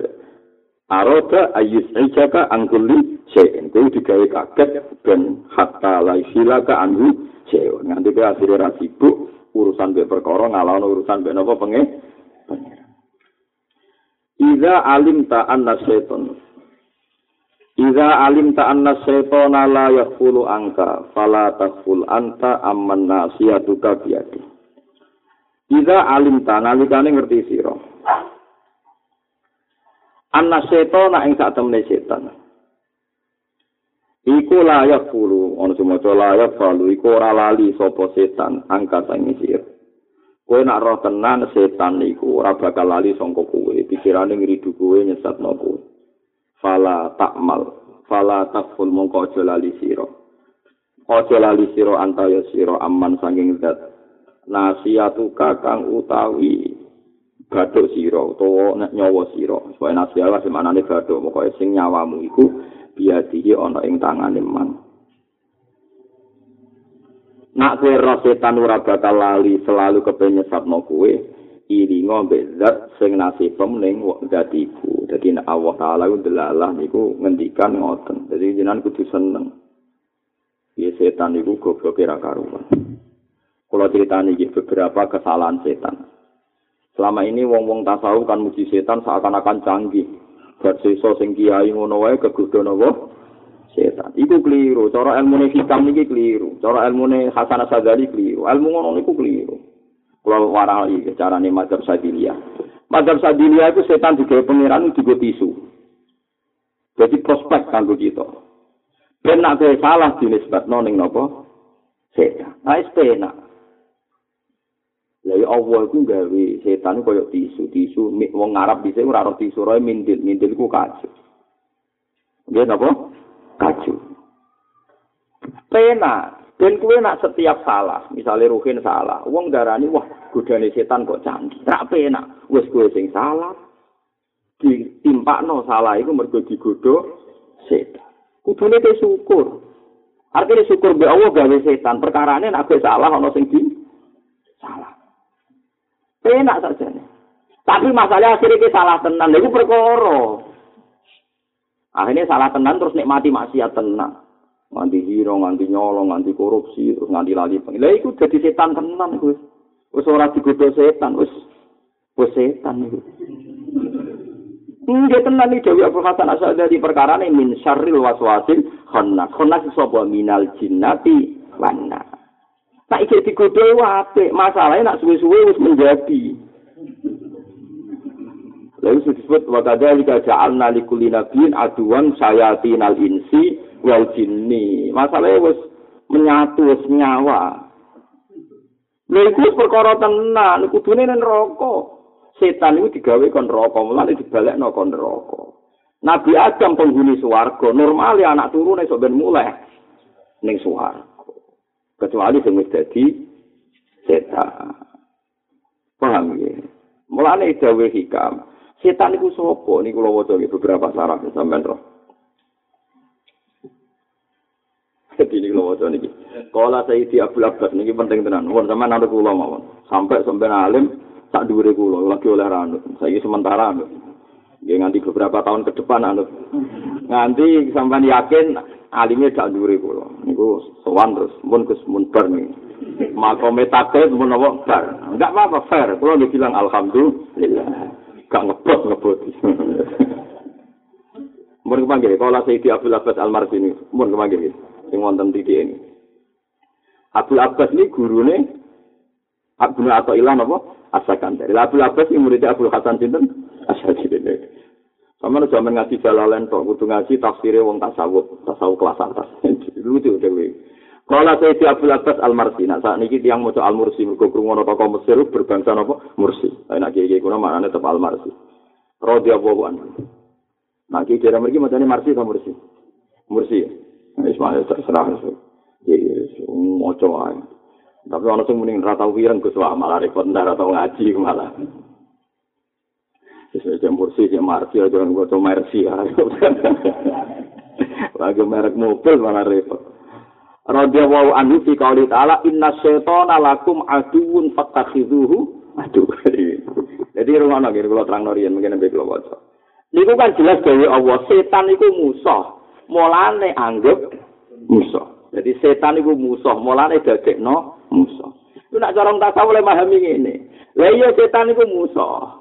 Aroda ayus ijaka angkuli sein. Kau digawe kaget dan hatta laisila ka anggu sein. Nanti ke akhirnya rasibuk urusan be perkara ngalawan urusan be napa penge. Iza alim ta anna seton. Iza alim ta anna seton la yakfulu angka. Fala takful anta amman nasiyatuka biadi. Iza alim ta nalikane ngerti siro. Anna setan ing sak temne setan. Iku layak fulu, ono semoco layak falu, iku ora lali sapa setan, angkat sang isir. Kowe nak roh tenan setan iku ora bakal lali sangka kowe, pikirane ngridu kowe nyesat nopo. Fala takmal, fala takful mongko aja lali sira. Aja lali sira antaya sira aman sanging zat. Nasiatu kakang utawi bathuk sira utawa nyawa sira supaya nasihat sing manane bathuk pokoke sing nyawamu iku biadihi ana ing tangane man. Nak kowe setan ora bakal lali selalu kepenyesatno kowe iringa mbek sing nasibem ning zat iku dadi nek Allah taala ku delalah niku ngendikan ngoten. Dadi jenengan kudu seneng. Ya setan iku goblok ora karuan. Kalau ceritanya beberapa kesalahan setan. Selama ini wong-wong tasawuf kan muji setan seakan-akan canggih. Gak seso sing kiai ngono wae kegodho napa? Setan. Iku keliru. Cara ilmu hikam niki keliru. Cara ilmu Hasan Sadali keliru. Ilmu ngono niku keliru. Kalau warai carane mazhab Sadilia. Mazhab Sadilia itu setan juga pangeran juga tisu. Jadi prospek kanggo kita. Ben nak salah dinisbatno ning napa? Setan. Nah, penak. Lah Allah iku gawe setan koyo tisu, tisu wong Arab bisa ora ora tisu roe mindil, mindil ku kacu. Nggih napa? Kacu. Pena, ben kuwe nak setiap salah, misalnya Ruhin salah, wong darani wah godane setan kok canggih. Tak pena, wis kuwe sing salah. Ditimpakno salah iku mergo digodho setan. Kudune te syukur. Artinya syukur be Allah gawe setan. Perkarane nek salah ana sing di salah. Enak saja. Tapi masalahnya akhirnya kita salah tenan. Itu perkara. Akhirnya salah tenan terus nikmati maksiat tenan. Nganti hiro, nganti nyolong, nganti korupsi, terus nganti lali. Lah itu jadi setan tenan. Wis Wis ora digoda setan. Wis wis setan itu. Nggih tenan iki Dewi Abdul Hasan Asy'ari perkara ini min syarril waswasil khannas. Khannas sapa minal jinnati wan Tak iki digodho apik, masalahe nak suwe-suwe wis menjadi. Lalu disebut wa kadzalika ja'alna likulli nabiyyin aduwan sayatinal insi wal jinni. Masalahe wis menyatu wis nyawa. Lha iku perkara tenan, kudune nang neraka. Setan itu digawe kon neraka, mulane dibalekno kon neraka. Nabi Adam penghuni swarga, normale anak turune sok ben mulai ning swarga. Kecuali sing wis dadi setan. Paham ya? Mulane dawe hikam. Setan iku sapa? Niku kula waca beberapa sarah sampean roh. Jadi ini kalau wajah ini. Kalau saya di Abu Abbas ini penting tenan. Wah sama nanti kulo mawon. Sampai sampai alim tak dua kulo lagi oleh ranut. Saya sementara anut. Ya nganti beberapa tahun ke depan anut. Nganti sampai yakin alime dak dhuwure kula. Niku sowan terus mun Gus mun bar nih. Makome takut mun apa? Bar. Enggak apa-apa fair. Kula nggih bilang alhamdulillah. Gak ngebot ngebot mun kepanggih kala Sayyidi Abdul Abbas Al-Marzini. Mun kepanggih sing wonten titik ini. Abdul Abbas ini gurune Abdul Atau Ilah napa? Asakan. Abdul Abbas ini muridnya Abdul Hasan Sinten? Asyadidin Sama zaman ngaji jalalen tok, kudu ngaji tafsirnya wong tasawuf, tasawuf kelas atas. Lucu dewe. Kala Sayyidi Abdul Abbas Al-Marsi, nah saat ini tiang mau Al-Mursi, mereka kerungono tokoh Mesir berbangsa apa? Mursi. Nah, nak kiai kuna mana tetap Al-Marsi. Radiyallahu anhu. Nah, kiai kira mereka macam Marsi atau Mursi? Mursi. Ismail terserah. Jadi, mau coba. Tapi orang sing mending rata wireng Gus malah repot ndak rata ngaji malah. Sesuai jam Mursi, jam Marsi, jangan gua coba Mercy. Lagi merek mobil malah repot. radhiyallahu anhu fi qouli ta'ala inna syaitana lakum aduun fattakhidhuhu. Aduh jadi rumah nggih kula terangno riyen mungkin nek kula waca. Niku kan jelas dhewe Allah setan iku musuh. Mulane anggap musuh. Jadi setan iku musuh mulane dadekno musuh. Itu nak cara tasawuf oleh memahami ngene. Lha iya setan iku musuh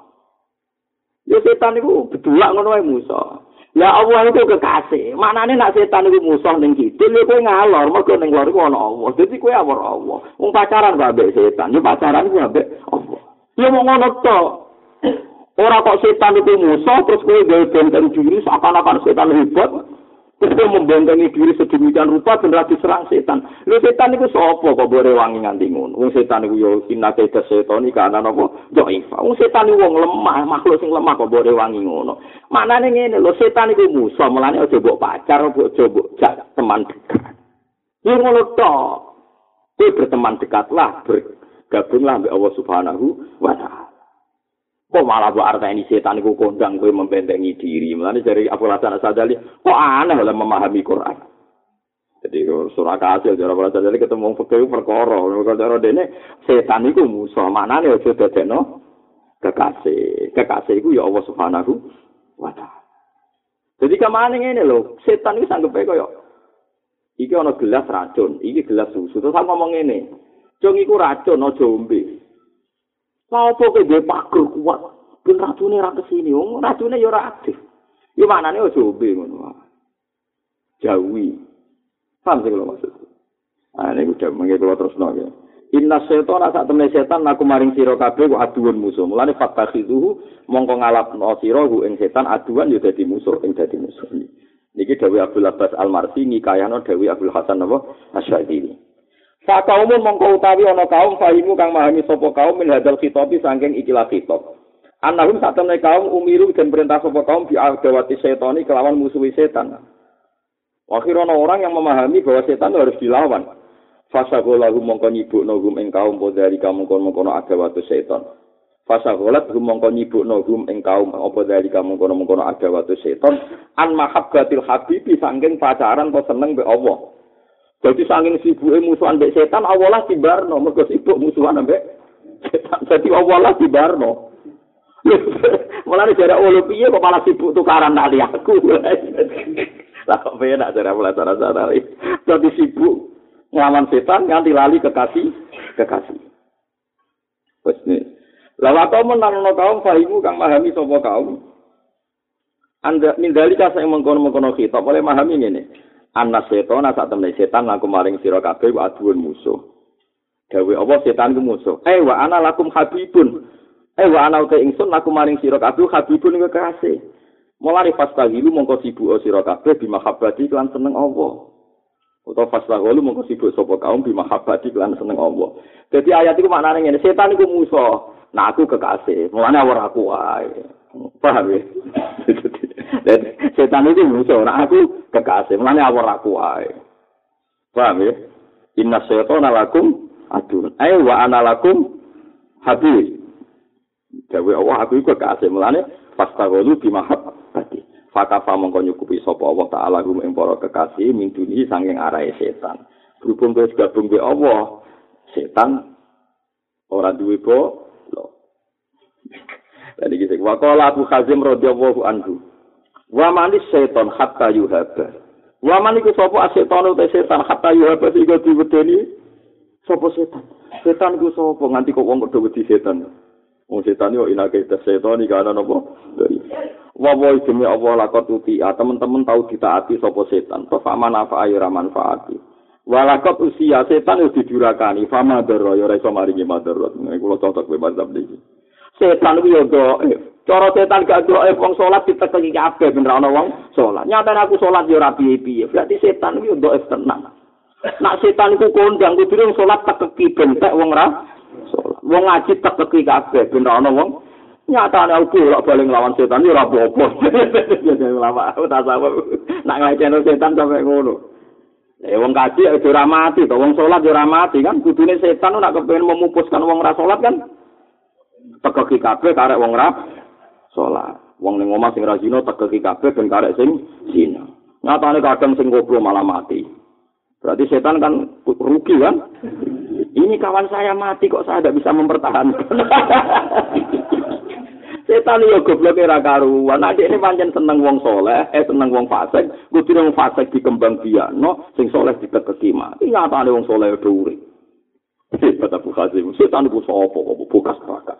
Ya setan iku bedulak ngono wae musuh. Ya Allah itu kekasih. Maknane nak setan iku musuh ning kidul kowe ngalor, mergo ning iku ana Allah. Dadi kowe awor Allah. Wong pacaran kok ambek setan, ya pacaran ku ambek Allah. Ya mau ngono to. Ora kok setan itu musuh terus kowe gawe benteng diri seakan-akan setan hebat. Terus membentengi diri sedemikian rupa dan lagi serang setan. Lu setan itu sopo kok boleh wangi nganti ngono. Wong setan itu yo kinake ke setan iki ana napa? Doifa. Wong setan itu wong lemah, makhluk sing lemah kok boleh wangi ngono. Maknane ngene lho, setan itu musuh, mulane aja mbok pacar, mbok coba jak teman dekat. Yo ngono to. Kowe berteman dekatlah, bergabunglah dengan Allah Subhanahu wa taala. Kok malah buat arta setan itu kondang gue membentengi diri. Mulanya dari Abu Hasan Asadali kok aneh oleh memahami Quran. Jadi surah kasil dari Abu Hasan Asadali ketemu fakir perkara. Kalau dene setan itu musuh. Mana nih sudah deno kekasih. Kekasih itu ya Allah Subhanahu wa taala. Jadi kemana ini loh setan itu sanggup ya kok iki ono gelas racun iki gelas susu. Terus aku ngomong ini jong iku racun no jombe Apa ke dia pager kuat? Ben racune ra kesini, wong racune ya ora aktif. Ya manane aja ombe ngono. Jawi. Paham sing kula maksud. Ah nek udah mengke kula terusno ya. Inna setan sak temne setan aku maring sira kabeh ku aduan musuh. Mulane fatakhiduhu mongko ngalapno sira ku ing setan aduan ya dadi musuh ing dadi musuh. Niki Dewi Abdul Abbas Al-Marsi ngikayano Dewi Abdul Hasan napa Asyadili. Sak kaum mongko utawi ana kaum fahimu kang mahami sapa kaum min hadal khitabi saking ikilah khitab. Annahum sak temne kaum umiru dan perintah sapa kaum bi adawati setani kelawan musuhi setan. Akhirnya orang yang memahami bahwa setan harus dilawan. Fasagolahu mongko nyibukno hum ing kaum podari kamu kono kono adawatu setan. Fasagolat hum mongko nyibukno hum ing kaum apa dari kamu kono kono adawatu setan. An mahabbatil habibi saking pacaran kok seneng be Allah. Jadi saking sibuke musuhan mbek setan awalah tibarno, mergo sibuk musuhan mbek setan. Jadi awalah tibarno. Mulane jare ulu piye kok malah sibuk tukaran tali aku. Lah kok piye nak jare mulai cara-cara Jadi sibuk nglawan setan nganti lali kekasih, kekasih. Wes. Lah kok menanono kaum fahimu kang mahami sapa kaum. Anda mindali kasa yang mengkono-mengkono kita, boleh mahami ini. Anas setan sak temne setan aku maring sira kabeh wa aduun musuh. Dawe apa setan ku musuh. Eh wa ana lakum habibun. Eh wa ana uta ingsun aku maring sira kabeh habibun iku kasih. Mulane fastahilu mongko sibuk sira kabeh bi mahabbati lan seneng Allah. Utawa fastahilu mongko sibuk sapa kaum bi mahabbati lan seneng Allah. Jadi ayat iku maknane ngene, setan iku musuh. Nah aku kekasih. Mulane ora aku wae. Paham ya? Setan itu musuh, nah aku kekasih, awal aku wae. Paham ya? Inna setan lakum adun. Ayo wa ana lakum habib. Dawe Allah aku iku kekasih, mulanya fastagolu bimahab tadi. Fakafa mongko nyukupi sapa Allah taala gum ing para kekasih min duni sanging arahe setan. Berhubung kowe gabung be Allah, setan ora duwe po. Tadi kita wakola Abu Hazim radhiyallahu anhu. Wa manis setan hatta yuhaba. Wa man iku sapa setan utawa setan hatta yuhaba sing diwedeni sapa setan. Setan iku sapa nganti kok wong padha wedi setan. Wong setan yo inake setan iki ana napa? Wa wa demi Allah lakot uti. Teman-teman tahu ditaati sapa setan. Fa manafa ayra manfaati. Walakot usia setan itu didurakani, fama daro, ya ora iso maringi madarot. Nek kula cocok kowe mantap iki. Setan ku yo Cara setan gak kira eh wong salat ditekeki kabeh ben ora ana wong salat. Nyatane aku salat yo ora piye-piye. Berarti setan ku yo ndok tenan. Nak setan iku kondang kudu salat tekeki bentek wong ra salat. Wong ngaji tekeki kabeh ben ana wong nyatane aku ora bali nglawan setan ora apa-apa. Ya lama aku tak. Nak ngajeni setan sampe ngono. Eh wong kaji aja ora mati to, wong salat ora mati kan kudune setan nak kepengin memupuskan wong ra salat kan. Tekeki kabeh karek wong ra salat. Wong ning omah sing ra zina tekeki kabeh ben karek sing zina. Nyatane kadang sing goblok malah mati. Berarti setan kan rugi kan? Ini kawan saya mati kok saya tidak bisa mempertahankan. setan yo goblok ora karuan. Nek ini pancen seneng wong soleh, eh seneng wong fasik, kudu wong fasik dikembang biakno, sing soleh ditekeki mati. Nyatane wong soleh udah urip. Hebat Abu. Setan iku sapa kok bukas bakat.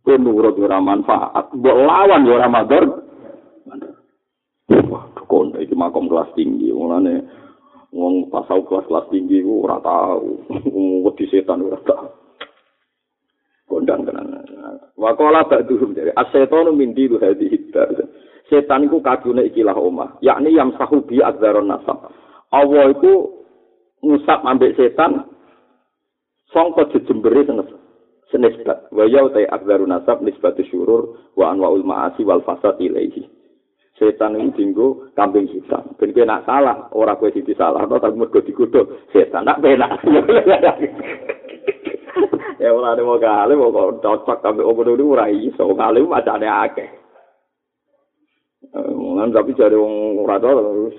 Kowe nurut ora manfaat, mbok lawan ora madar. Wah, kon iki makom kelas tinggi, mulane wong pasau kelas kelas tinggi ku ora tau. Wedi setan ora tau. Kondang tenan. Wakola ba'duhum dari asetonu min diru hadi hidbar setan iku kadune ikilah omah. Yakni yang sahubi adzarun nasab. Allah iku ngusap ambek setan songko jejemberi senesbat wa yau tay adzarun nasab nisbatu syurur wa anwaul ma'asi wal fasad ilaihi setan itu dinggo kambing hitam. Ben kowe nak salah, ora kowe siji salah, to tapi mergo digodhog setan nak penak. ya ora ada mau kali mau cocok kambing opo dulu ora iso kali macane akeh. Mungkin tapi cari wong ora terus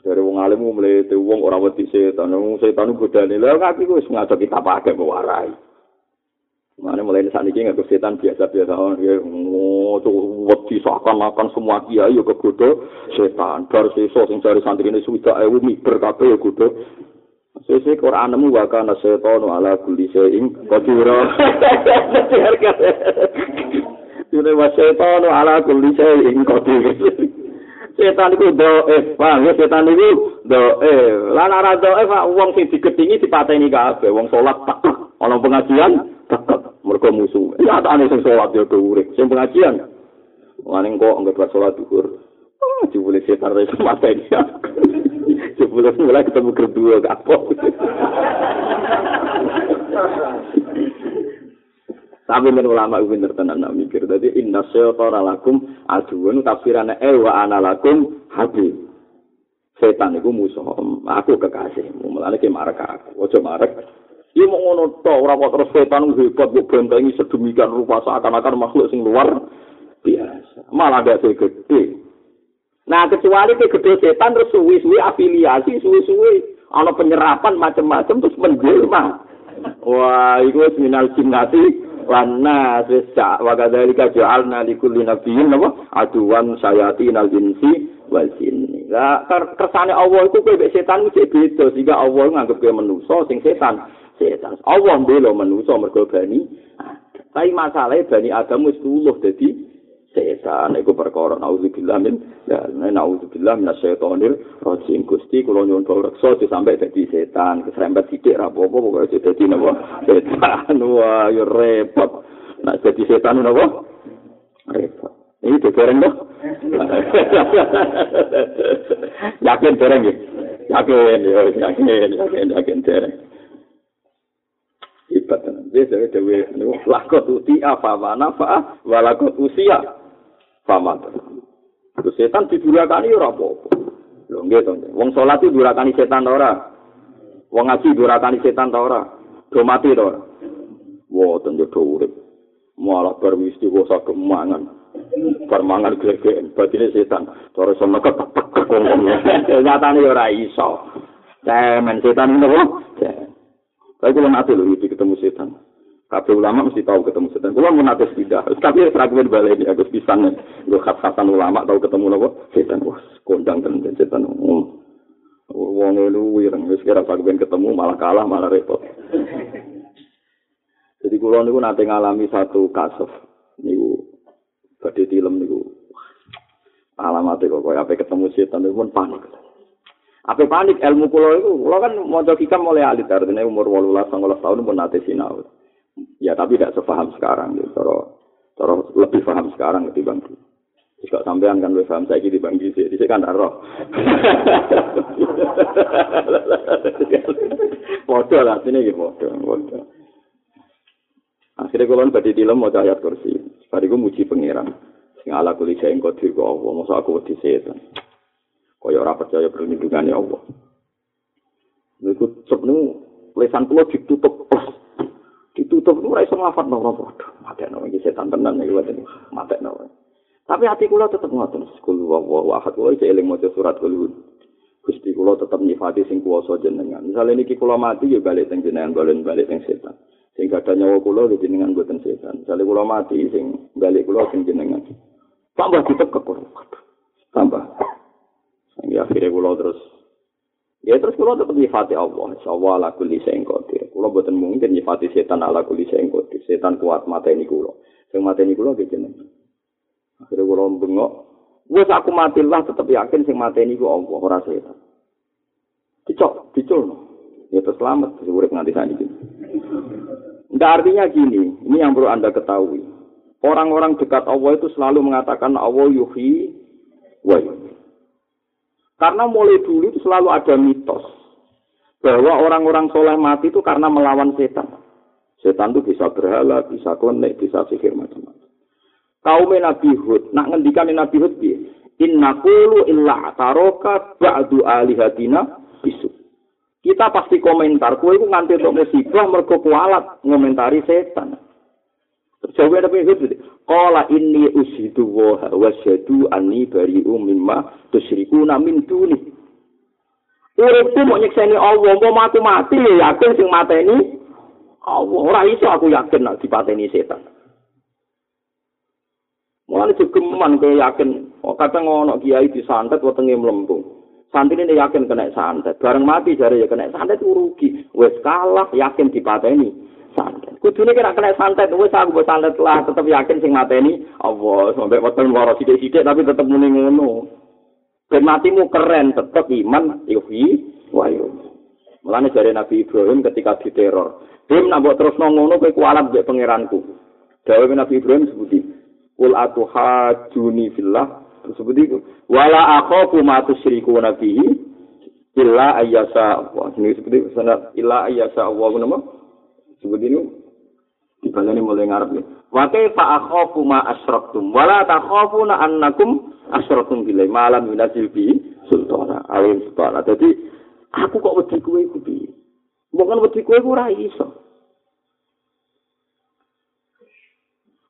dari wong alim mulai wong ora wedi setan, wong setan godane lha kaki wis ngajak kita pakai mewarai. Mana mulai saat ini nggak setan biasa-biasa oh, ya. Ngono wedi seakan makan semua kiai ya kegodo setan bar seso sing cari santri ini sudah ewu miber kabeh ya kudo Sesi Quran nemu wa kana setan ala kulli shay'in qadir. Dene wa setan ala kulli shay'in qadir. Setan iku do eh paham ya? Setan iku do eh lan ora do eh wong sing digedingi dipateni kabeh. Wong salat tak ana pengajian mergo musuh. Ya tane sing salat yo urip. Sing pengajian. Wani kok anggap buat salat duhur. Oh, jebule setan mata ini. Jebule mulai ketemu kedua apa. Tapi men ulama itu bener tenan nak mikir. Jadi inna syaitana lakum aduun tafsirannya eh wa ana lakum habib. Setan itu musuh. Aku kekasihmu. Mulane ke marek aku. Ojo marek Iya mau ngono ora kok terus setan hebat kok bentengi sedemikian rupa seakan-akan makhluk sing luar biasa. Malah gak gede. Nah, kecuali ke gede setan terus suwi-suwi afiliasi, suwi-suwi ana penyerapan macam-macam terus menjelma. Wah, itu minal jinnati wana sesa wa kadzalika ja'alna likulli nabiyyin apa aduwan sayati nal insi wal jinni. Lah kersane Allah iku kowe setan iki beda sehingga Allah nganggep kowe manusa sing setan. Setan. Allah mbelo manusa mergo bani. Tapi masalahnya bani Adam wis tuluh dadi setan. Iku perkara naudzubillah min ya naudzubillah min syaitonir rajim Gusti kula nyuwun reksa sampai dadi setan. Keserempet sithik ra apa-apa pokoke dadi napa setan. Wah, yo repot. Nah, dadi setan napa? Repot. Ini dereng dong. yakin dereng ya? Yakin, yakin, yakin, yakin dereng. Hebat tenan. Wis dhewe dhewe niku lakot uti apa mana fa walakot usia fama. Terus setan didurakani ora apa-apa. Lho nggih to. Wong salat iki durakani setan ora? Wong ngaji durakani setan ta ora? Do mati to? Wo tenjo do urip. Malah permisi kok sak kemangan. Permangan glegek batine setan. Cara sono ketek Nyatane ora iso. Cemen setan ngono. Tapi kalau nanti loh itu ketemu setan. Kabeh ulama mesti tahu ketemu setan. Kalau mau nanti tidak. Tapi fragmen balik ini agus pisan. Gue khas-khasan ulama tahu ketemu nopo setan. Wah, kondang dan setan. Hmm. Wong lu wireng wis kira fragmen ketemu malah kalah malah repot. Jadi kulo niku nanti ngalami satu kasus niku badhe film niku alamatnya kok koyo apa ketemu setan pun panik. Apa panik ilmu kulo itu? Kulo kan mau kita mulai alit artinya umur walulah sangolah tahun pun nanti sinau. Ya tapi tidak sefaham sekarang. Gitu. Cara, cara lebih paham sekarang ketimbang dulu. Jika sampean kan wis paham saiki dibanggi sik, dhisik kan roh. Padha lah sini iki padha, padha. Akhirnya kalau badhe dilem mau ayat kursi. Bariku muji pangeran. Sing ala kuli saya engkau Allah, masa aku wedi setan. Kaya ora percaya perlindungannya Allah. Niku cep niku lesan kula ditutup ditutup niku ora iso ngafat napa padha. Mate nang iki setan tenan iki wae mate nang. Tapi hati kula tetep ngoten, kul wa wa ahad kula iki eling maca surat kul Gusti kula tetep nyifati sing kuwasa jenengan. Misale niki kula mati ya balik teng jenengan, balik balik teng setan. Sing kada nyawa kula ya jenengan boten setan. Misale kula mati sing balik kula sing jenengan. Tambah ditekek kula. Tambah. Sing akhire kula terus Ya terus kula tetep nyifati Allah. Insyaallah ala kulli shay'in qadir. Kula boten mungkin nyifati setan ala kulli shay'in. Setan kuat mateni kula. Sing mateni kula ge jenengan. Akhirnya kula bengok, wis aku mati lah tetep yakin sing mateni ku Allah ora setan. Dicok, dicul. Ya terus selamat, terus urip nganti saat ini. Enggak artinya gini, ini yang perlu Anda ketahui. Orang-orang dekat Allah itu selalu mengatakan Allah yuhi wa yuhi. Karena mulai dulu itu selalu ada mitos bahwa orang-orang soleh mati itu karena melawan setan. Setan itu bisa berhala, bisa klenik, bisa sihir macam-macam. kaum Nabi Hud, nak ngendikan Nabi Hud piye? Inna qulu illa taroka ba'du alihatina bisu. Kita pasti komentar, kowe iku nganti tok musibah mergo kualat ngomentari setan. Jawab Nabi Hud, qala inni usidu wa wasyadu anni bari'u mimma tusyrikuna min duni. Uripku mau nyekseni Allah, mau mati mati ya yakin sing mateni Allah. Ora iso aku yakin nak dipateni setan. Mulane jogeman kowe yakin, oh, kadang ngono kiai disantet wetenge mlempung. Santri ini yakin kena santet, bareng mati jare ya kena santet itu rugi. Wes kalah yakin dipateni santet. Kudune kira kena santet, wes aku buat santet lah, tetep yakin sing mateni Allah sampai weteng loro sithik-sithik tapi tetep muni ngono. Ben matimu keren, tetep iman yuhi wa. Mulane jare Nabi Ibrahim ketika diteror, "Dim nak mbok terus ngono kowe kualat mbek pangeranku." Dawe Nabi Ibrahim sebuti, Kul atu hajuni fillah seperti itu. Wala akhafu ma tusyriku nabihi illa ayyasa Allah. Ini seperti sanad illa ayyasa Allah nama. Seperti ini dibalani mulai ngarep. Wa kaifa akhafu ma asyraktum wala takhafuna annakum asyraktum billahi malam yunazil bi sultana alim sultana. Jadi aku kok wedi kowe iku piye? Bukan wedi kowe ora iso.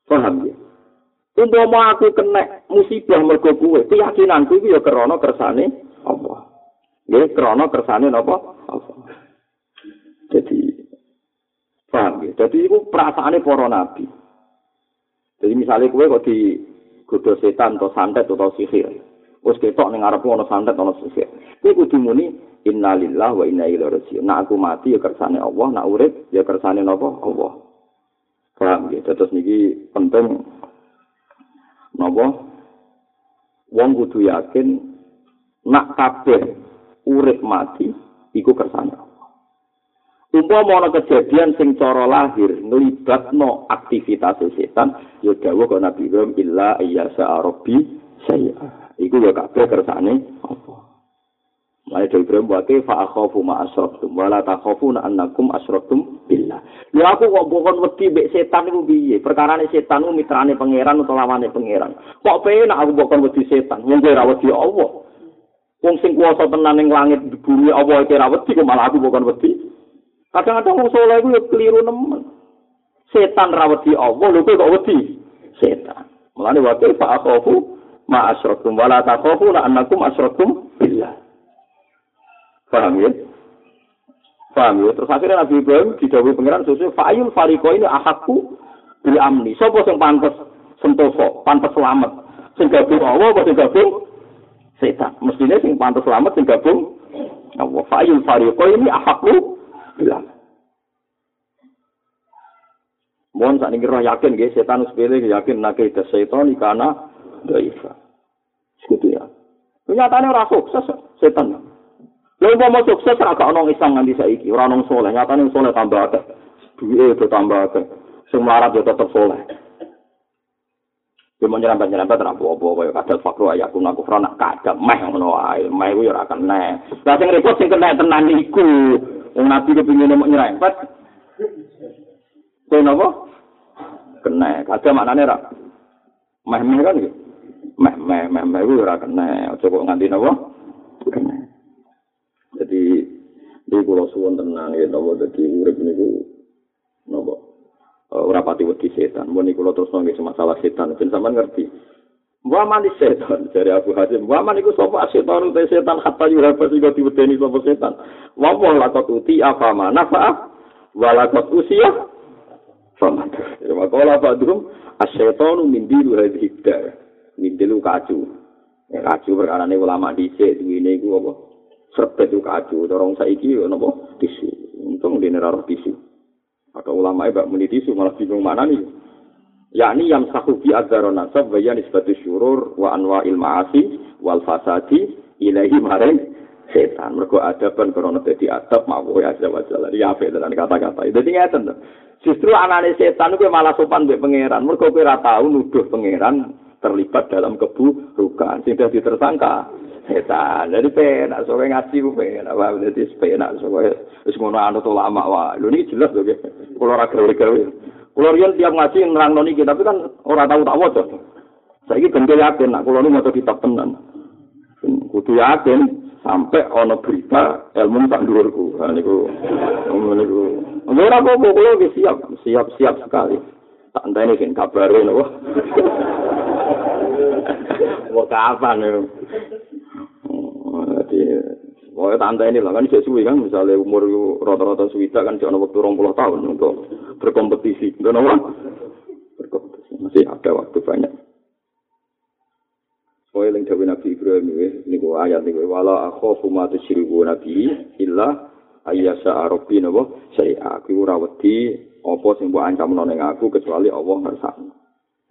Paham ya? Umpama aku kena musibah mergo kuwe, keyakinanku iki ya krana kersane Allah. Nggih, krana kersane napa? Allah. Jadi paham ya? Jadi itu perasaannya para nabi. Jadi misalnya kue kok di godo setan atau santet atau sihir. Wes ketok ning ngarep ana santet ana sihir. Kowe kudu muni innalillah wa inna ilaihi raji'un. Nak aku mati ya kersane Allah, nak urip ya kersane napa? Allah. Paham ya? Terus niki penting napa wong kudu yakin nak kabeh urip mati iku kersane Umpama ana kejadian sing cara lahir nglibatno aktivitas setan, ya dawuh kok Nabi Ibrahim illa ayyasa rabbi saya. Iku ya kabeh kersane apa? Mulai dari Ibrahim wate fa akhafu ma asraktum wa la takhafuna annakum asraktum billah. Ya aku kok bukan wedi mbek setan iku piye? Perkarane setan ku mitrane pangeran utawa lawane pangeran. Kok penak aku bukan wedi setan? Wong ora wedi Allah. Wong sing kuasa tenan ning langit Allah iki ora wedi kok malah aku bukan wedi. Kadang-kadang wong saleh iku keliru nemen. Setan ra wedi Allah, lho kok wedi setan. Mulane wate fa akhafu ma asraktum wa la takhafuna annakum asraktum billah. Paham ya? Paham ya? Terus akhirnya Nabi Ibrahim didawai pengiran sesuai fa'ayul fariko ini bil amni. Sopo yang pantas sentoso, pantas selamat. Sing gabung Allah apa sing gabung setan. Mestinya sing pantas selamat sing gabung. Fa'ayul fariko ini ahakku bil amni. Mohon saat ini yakin ya, setan sepele yakin nakai ke setan ikana daifa. Sekutu ya. Kenyataannya orang sukses setan. Lha mau sukses ra gak ono isang nganti saiki, ora ono saleh, nyatane saleh tambah akeh. Duwe do tambah akeh. Sing melarat yo tetep saleh. Yo mau nyerempet-nyerempet ora apa-apa kadal fakru ayaku aku ora nak kadal meh ngono wae. Meh kuwi ora kena. Lah sing repot sing kena tenan iku. Wong nabi kepingin mau nyerempet. Kowe napa? Kena. Kadal maknane ora meh-meh kan iki. Meh-meh meh-meh kuwi ora kena. Aja kok nganti napa? Kena. Jadi ini kalau suwon tenang ya, nopo jadi urip niku nopo uh, ora pati wedi setan. Mun niku terus nggih masalah setan, ben sampean ngerti. Wa mani setan dari Abu Hazim. Wa mani iku sapa setan te setan hatta yo apa sing diwedeni sapa setan. Wa wa lakot uti apa mana fa wa lakot usia sama. Ya makola fadrum asyaiton min dilu hadhihi dar. Min dilu kacu. Ya kacu perkara ini ulama dhisik duwine iku apa? Serbet itu kacu, dorong saiki yo napa tisu. Untung dene ora tisu. Ada ulama ibak muni tisu malah bingung mana nih. Yakni yang sahubi agar nasab wa nisbatu syurur wa anwa ilmaasi wal fasadi ilahi maring setan. Mergo adaban krono dadi adab mawu ya azza wa jalla. Ya fe dengan kata-kata. Dadi ngeten. Justru anane setan kuwi malah sopan mbek pangeran. Mergo kowe ora tau nuduh pangeran terlibat dalam keburukan. Sing dadi tersangka setan. Jadi penak soalnya ngaji ku penak. Wah, jadi penak soalnya. Terus ngono anut ulama wah. Lu ini jelas ya. Kalau raga gawe. Kalau rian tiap ngaji nerang noni kita, tapi kan orang tahu tak wajah. Saya ini bentuk yakin, nak kalau ini kitab tenan. Kudu yakin sampai ono berita ilmu tak dulurku. Nah, niku, niku. Ora apa-apa, kalau siap, siap, siap sekali. Tak entah ini kan kabarin, wah. Mau kapan ya? Jadi, pokoknya tante ini lah kan suwi kan, misalnya umur rata-rata suwita kan jangan waktu rong puluh tahun untuk berkompetisi. Enggak nama? Berkompetisi. Masih ada waktu banyak. Pokoknya yang jawab Nabi Ibrahim ini, ini gua ayat ini, wala akhofu ma tusyriku Nabi, illa ayyasa arabi nabo, saya aku rawati, apa sing buat ancam noneng aku, kecuali Allah ngersakna.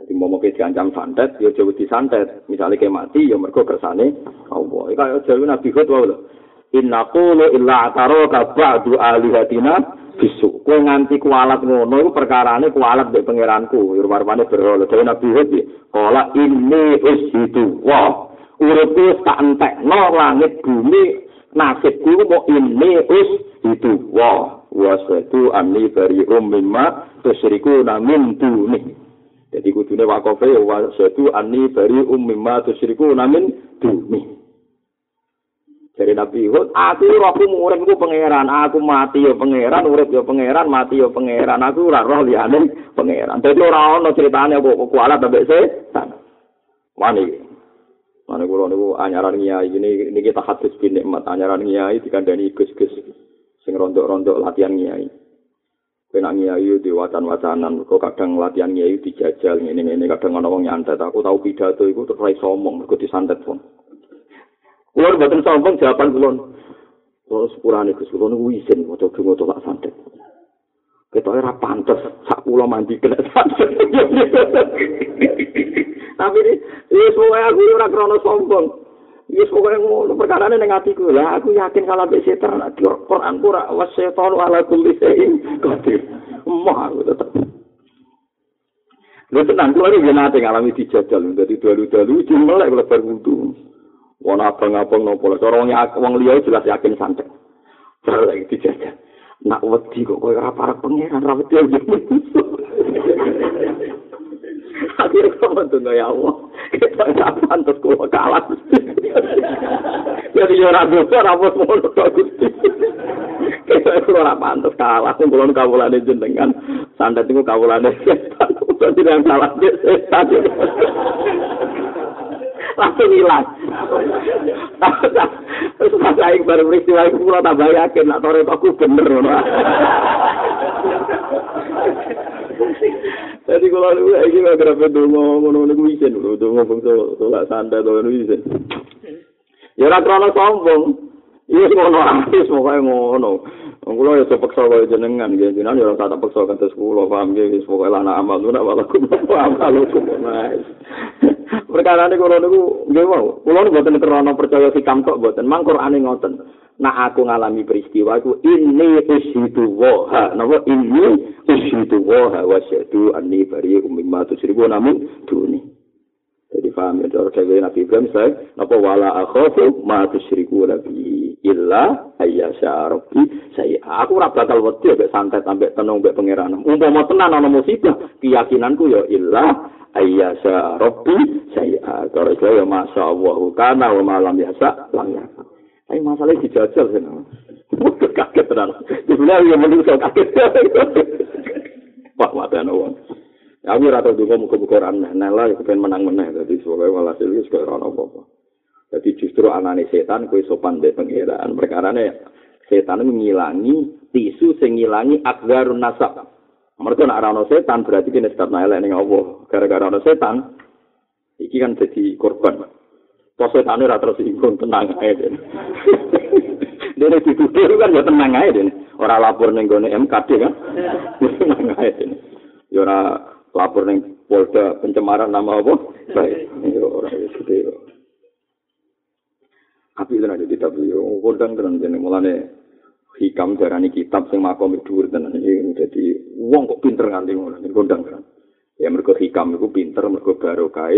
Jadi mau mau diancam santet, ya jauh disantet. Misalnya kayak mati, ya mereka kersane Allah. Kayak jauh Nabi lho. Inna kulu illa ataro kabadu alihatina bisu. Kue nganti kualat ngono, itu perkarane kualat dari pengiranku. Yurwarwane berhala. Jauh Nabi Hud, ya. Kala ini ushidu. Wah, urutku tak entek. No langit bumi, nasibku mau ini ushidu. Wah, waswetu anni bari ummimma tusriku namin dunih. Jadi kudune wakofe wa satu ani bari ummimma tusyriku namin dumi. Dari Nabi Hud, aku rohku urip iku pangeran, aku mati ya pangeran, urip ya pangeran, mati ya pangeran, aku ora roh liyane pangeran. Dadi ora ono critane kok kualat ambek setan. Wani. Mane kula niku anyaran kiai ini niki tahadus bin nikmat anyaran kiai dikandani gus-gus sing rondok-rondok latihan kiai. kena ngiayu di wacan-wacanan kok kadang latihan ngiayu dijajal ngene ngene kadang ana wong nyantet aku tau pidato iku terus somong mergo disantet pun kulo mboten sombong jawaban kulo kulo sepurane Gus kulo niku isin maca donga tolak santet ketoke ora pantes sak kula mandi kena santet tapi ini semua aku ora krono sombong Yes, pokoknya ngono perkara ini atiku lah. Aku yakin kalau di setan di Quran pura was setan ala kulli shay'in qadir. Emah aku tetap. Lu tenang, kalau ini nate ngalami dijajal, jadi dalu-dalu jimelek kalau berwudu. Wong abang-abang nopo lah, orang wong liya jelas yakin santet. Terus lagi dijajal. Nak wedi kok kowe ora para pangeran ra wedi Akhirnya kamu tuh ya Allah. Kita nggak pantas kalau kalah. Jadi orang dosa, orang semua dosa gusti. Kita orang pantas kalah. Kumpulan kabulan jenengan. Sandat itu kabulan. Jadi yang salah dia. Langsung hilang. Terus pas saya baru peristiwa itu, kalau tambah yakin, nak tore aku bener. Jadi kalau lu lagi nggak kerap dongo ngono ngono gue izin lu bangsa tolak santai tuh lu izin. Ya krono sombong. Iya ngono ae semoga ngono. Wong kula ya sepeksa kaya jenengan nggih jenengan ya ora tak peksa kanthi kula paham nggih wis pokoke lan amal malah kudu paham kalau kudu mas. Perkara niku kula niku nggih mau. Kula niku boten krono percaya sikam tok boten. Mang Qur'ane ngoten. Nah aku ngalami peristiwa itu ini ushidu woha. Napa ini ushidu woha wasyadu anni bari umimma tusriku namun duni. paham ya cara Nabi Ibrahim saya napa wala akhafu ma tusyriku nabi illa ayyasha rabbi saya aku ora bakal wedi mek santai sampai tenung mek pangeran umpama tenan ana musibah keyakinanku ya illa ayyasha rabbi saya cara saya masya Allah kana wa malam biasa lang ya Ayo masalah dijajal sih kaget tenan. Sebenarnya yang menurut kaget. Pak mata wong. Aku ora tau donga muga-muga ora nela ya kepen menang meneh dadi soalé walhasil wis kaya ora apa-apa. Dadi justru anane setan kowe sopan mbek pangeran. Perkarane setan ngilangi tisu sing ngilangi akdarun nasab. Mereka nak rano setan berarti kena start elek ning Allah. Gara-gara rano setan iki kan jadi korban. Pos setan ora terus ingkung tenang ae. Dene dituduh kan ya tenang ae dene. Ora lapor ning gone MKD kan. tenang ae dene. Ya ora lapor ning Polda pencemaran nama apa? Baik. Yo ora wis gede yo. Api tenan di kitab yo kondang tenan jene mulane hikam darani kitab sing makom dhuwur tenan. Iki dadi wong kok pinter nganti ngono kondang tenan. Ya mergo hikam iku pinter mergo barokah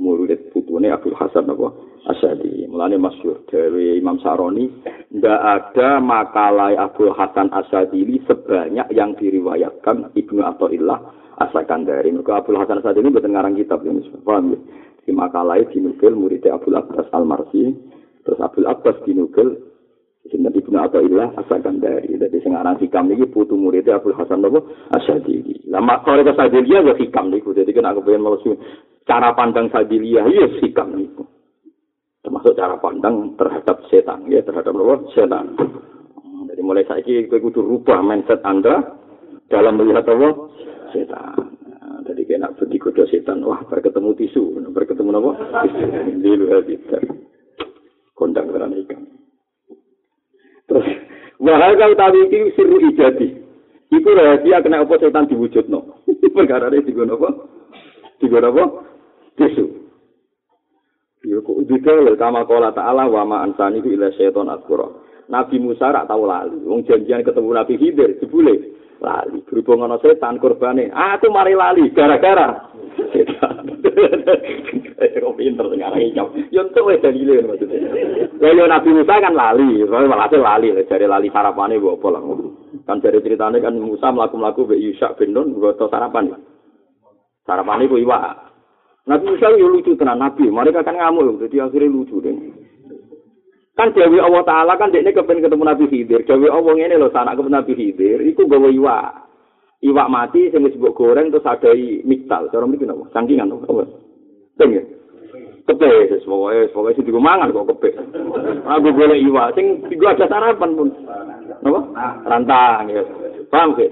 murid putune Abdul Hasan apa? Asyadi. Mulane masyhur. Dari Imam Saroni ndak ada makalah Abdul Hasan Asyadili sebanyak yang diriwayatkan Ibnu Athaillah asalkan dari mereka Abdul Hasan saat ini ngarang kitab ini paham ya? Di makalah dinukil muridnya Abdul Abbas Al Marsi terus Abdul Abbas dinukil Sinten Ibnu Athaillah asalkan dari jadi sing aran hikam putu muridnya Abdul Hasan apa Asyadili lah makore ke Sadiliyah ya hikam niku jadi kan aku pengen mau cara pandang Sadiliyah ya hikam niku termasuk cara pandang terhadap setan ya terhadap apa setan jadi mulai saiki kowe kudu rubah mindset Anda dalam melihat apa setan. Nah, jadi kena pergi kuda setan, wah berketemu tisu, berketemu apa? Tisu. Lilu habitat. Kondang kerana ikan. Terus, wahai kau tahu itu siru ijadi. Iku rahasia kena apa setan diwujud no. Perkara ini tiga apa? Tiga apa? Tisu. Ya kok detail kama kala ta'ala wa ma ansani ila syaiton atkura. Nabi Musa rak tau lali. Wong janjian ketemu Nabi Khidir, jebule. lali berhubung ana setan kurbane ah mari lali gara-gara kok pinter sekarang iki yo entuk wis dalile maksudnya yo nabi Musa kan lali malah lali dari lali sarapane apa lah kan dari ceritane kan Musa mlaku-mlaku mbek Yusa bin Nun goto sarapan sarapane ku iwak Nabi Musa yo lucu tenan nabi mereka kan ngamuk jadi akhirnya lucu deh kan Dewi Allah Ta'ala kan dia kepen ketemu Nabi Khidir. Dewi Allah ini loh, sanak ketemu Nabi Khidir, itu gawa iwak. Iwak mati, sing disebut goreng, terus ada miktal. Cara mungkin apa? Sangkingan, apa? Teng ya? Kepe, pokoknya, pokoknya sih juga mangan kok kepe. Aku boleh iwak, sing juga ada sarapan pun. Apa? Rantang, ya. Paham sih?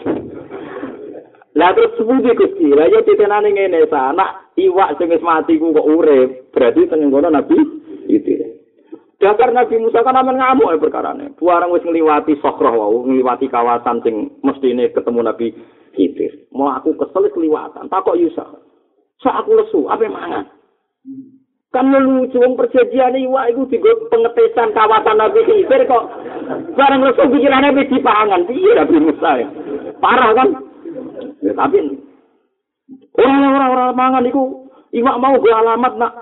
Lah terus sepundi Gusti, lah yo titenane ngene sana, iwak sing wis mati ku kok urip, berarti teng ngono Nabi itu. Dasar Nabi Musa kan aman ngamuk ya perkara ini. Buarang wis ngliwati sokroh wau, ngliwati kawasan sing mesti ini ketemu Nabi Khidir. Mau aku kesel keliwatan, tak kok Yusa. So aku lesu, apa mangan? Kan lucu wong perjanjian iwa iku digo pengetesan kawasan Nabi Khidir kok bareng lesu pikirane wis dipangan. Piye Nabi Musa ya? Parah kan? Ya, tapi orang-orang mangan iku iwak mau gue alamat nak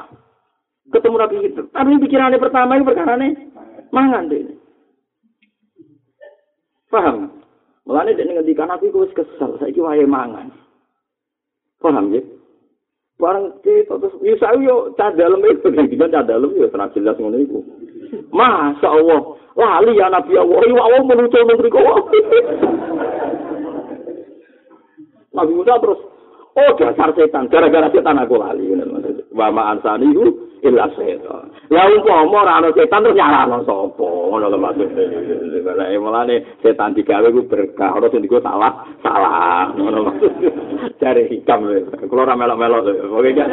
ketemu Nabi itu. Tapi pikirannya pertama itu perkara ini mangan deh. Paham? Mulane dek ngendikan aku iku wis kesel, saiki wae mangan. Paham ya? Barang kita terus ya saya yo cah dalem itu ngendikan cah dalem yo tenan jelas ngono iku. Masya Allah, lali ya Nabi Allah, ya Allah menuju negeri kau. Nabi Musa terus, oh dasar setan, gara-gara setan aku lali. Wa ansani itu illa setan. Ya umpama ora ana setan terus nyarano sapa? Ngono lho maksude. Lah mulane setan digawe ku berkah, ora sing digo salah, salah. Ngono Cari hikam Kulo ora melok-melok Oke ya.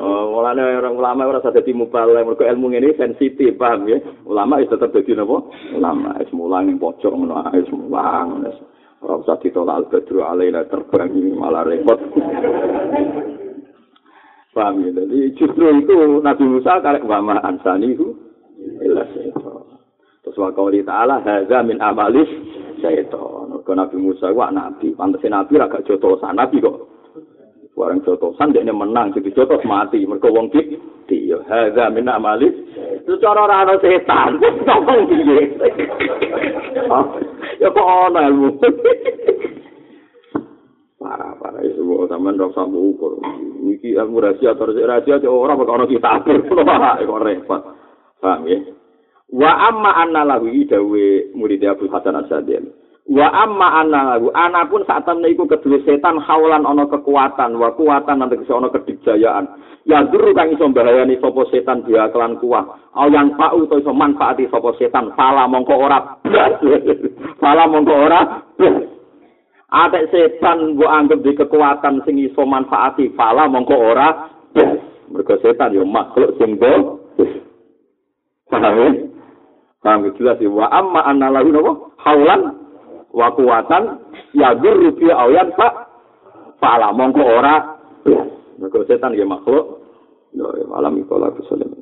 Oh, mulane orang ulama ora usah dadi mubalek, mergo ilmu ngene sensitif, paham ya? Ulama wis tetep dadi napa? Ulama wis mulang ning pojok ngono ae wis mulang. Ora usah ditolak al-badru alaina terbang ini malah repot. Paham ya? Jadi justru itu Nabi Musa karek wama ansani itu ilah Terus wa qauli ta'ala hadza min amalis syaitan. Kau Nabi Musa wah nabi, pantesin nabi agak jodoh nabi kok. Barang jotosan dia menang, jadi jotos mati. Mereka wong dik, dia hadza min amali. Itu cara ora ana setan. Ngomong piye? Ya kok ana ilmu. Parah, parah itu kok sampean ora usah ukur. Iki ilmu rahasia atau rahasia ora kok ana kitab. Kok repot. Paham ya? Wa amma anna lahu dawe murid Abu Hasan Asyadiyah. Wa amma ana ana pun saat temne iku kedue setan haulan ana kekuatan wa kuatan nanti iso ana kedijayaan. Ya guru kang iso bahayani sapa setan dia kelan kuah. Au yang pau to iso manfaati sapa setan pala mongko ora. pala mongko ora. Atek setan mbok anggap di kekuatan sing iso manfaati pala mongko ora. Mergo setan yo makhluk sing do. Paham? Paham jelas ya. Wa amma anna lahu haulan wa kuwatan ya guru fi ayan pak pala mongko ora. Mergo setan ya makhluk. Yo alam ikola kesulitan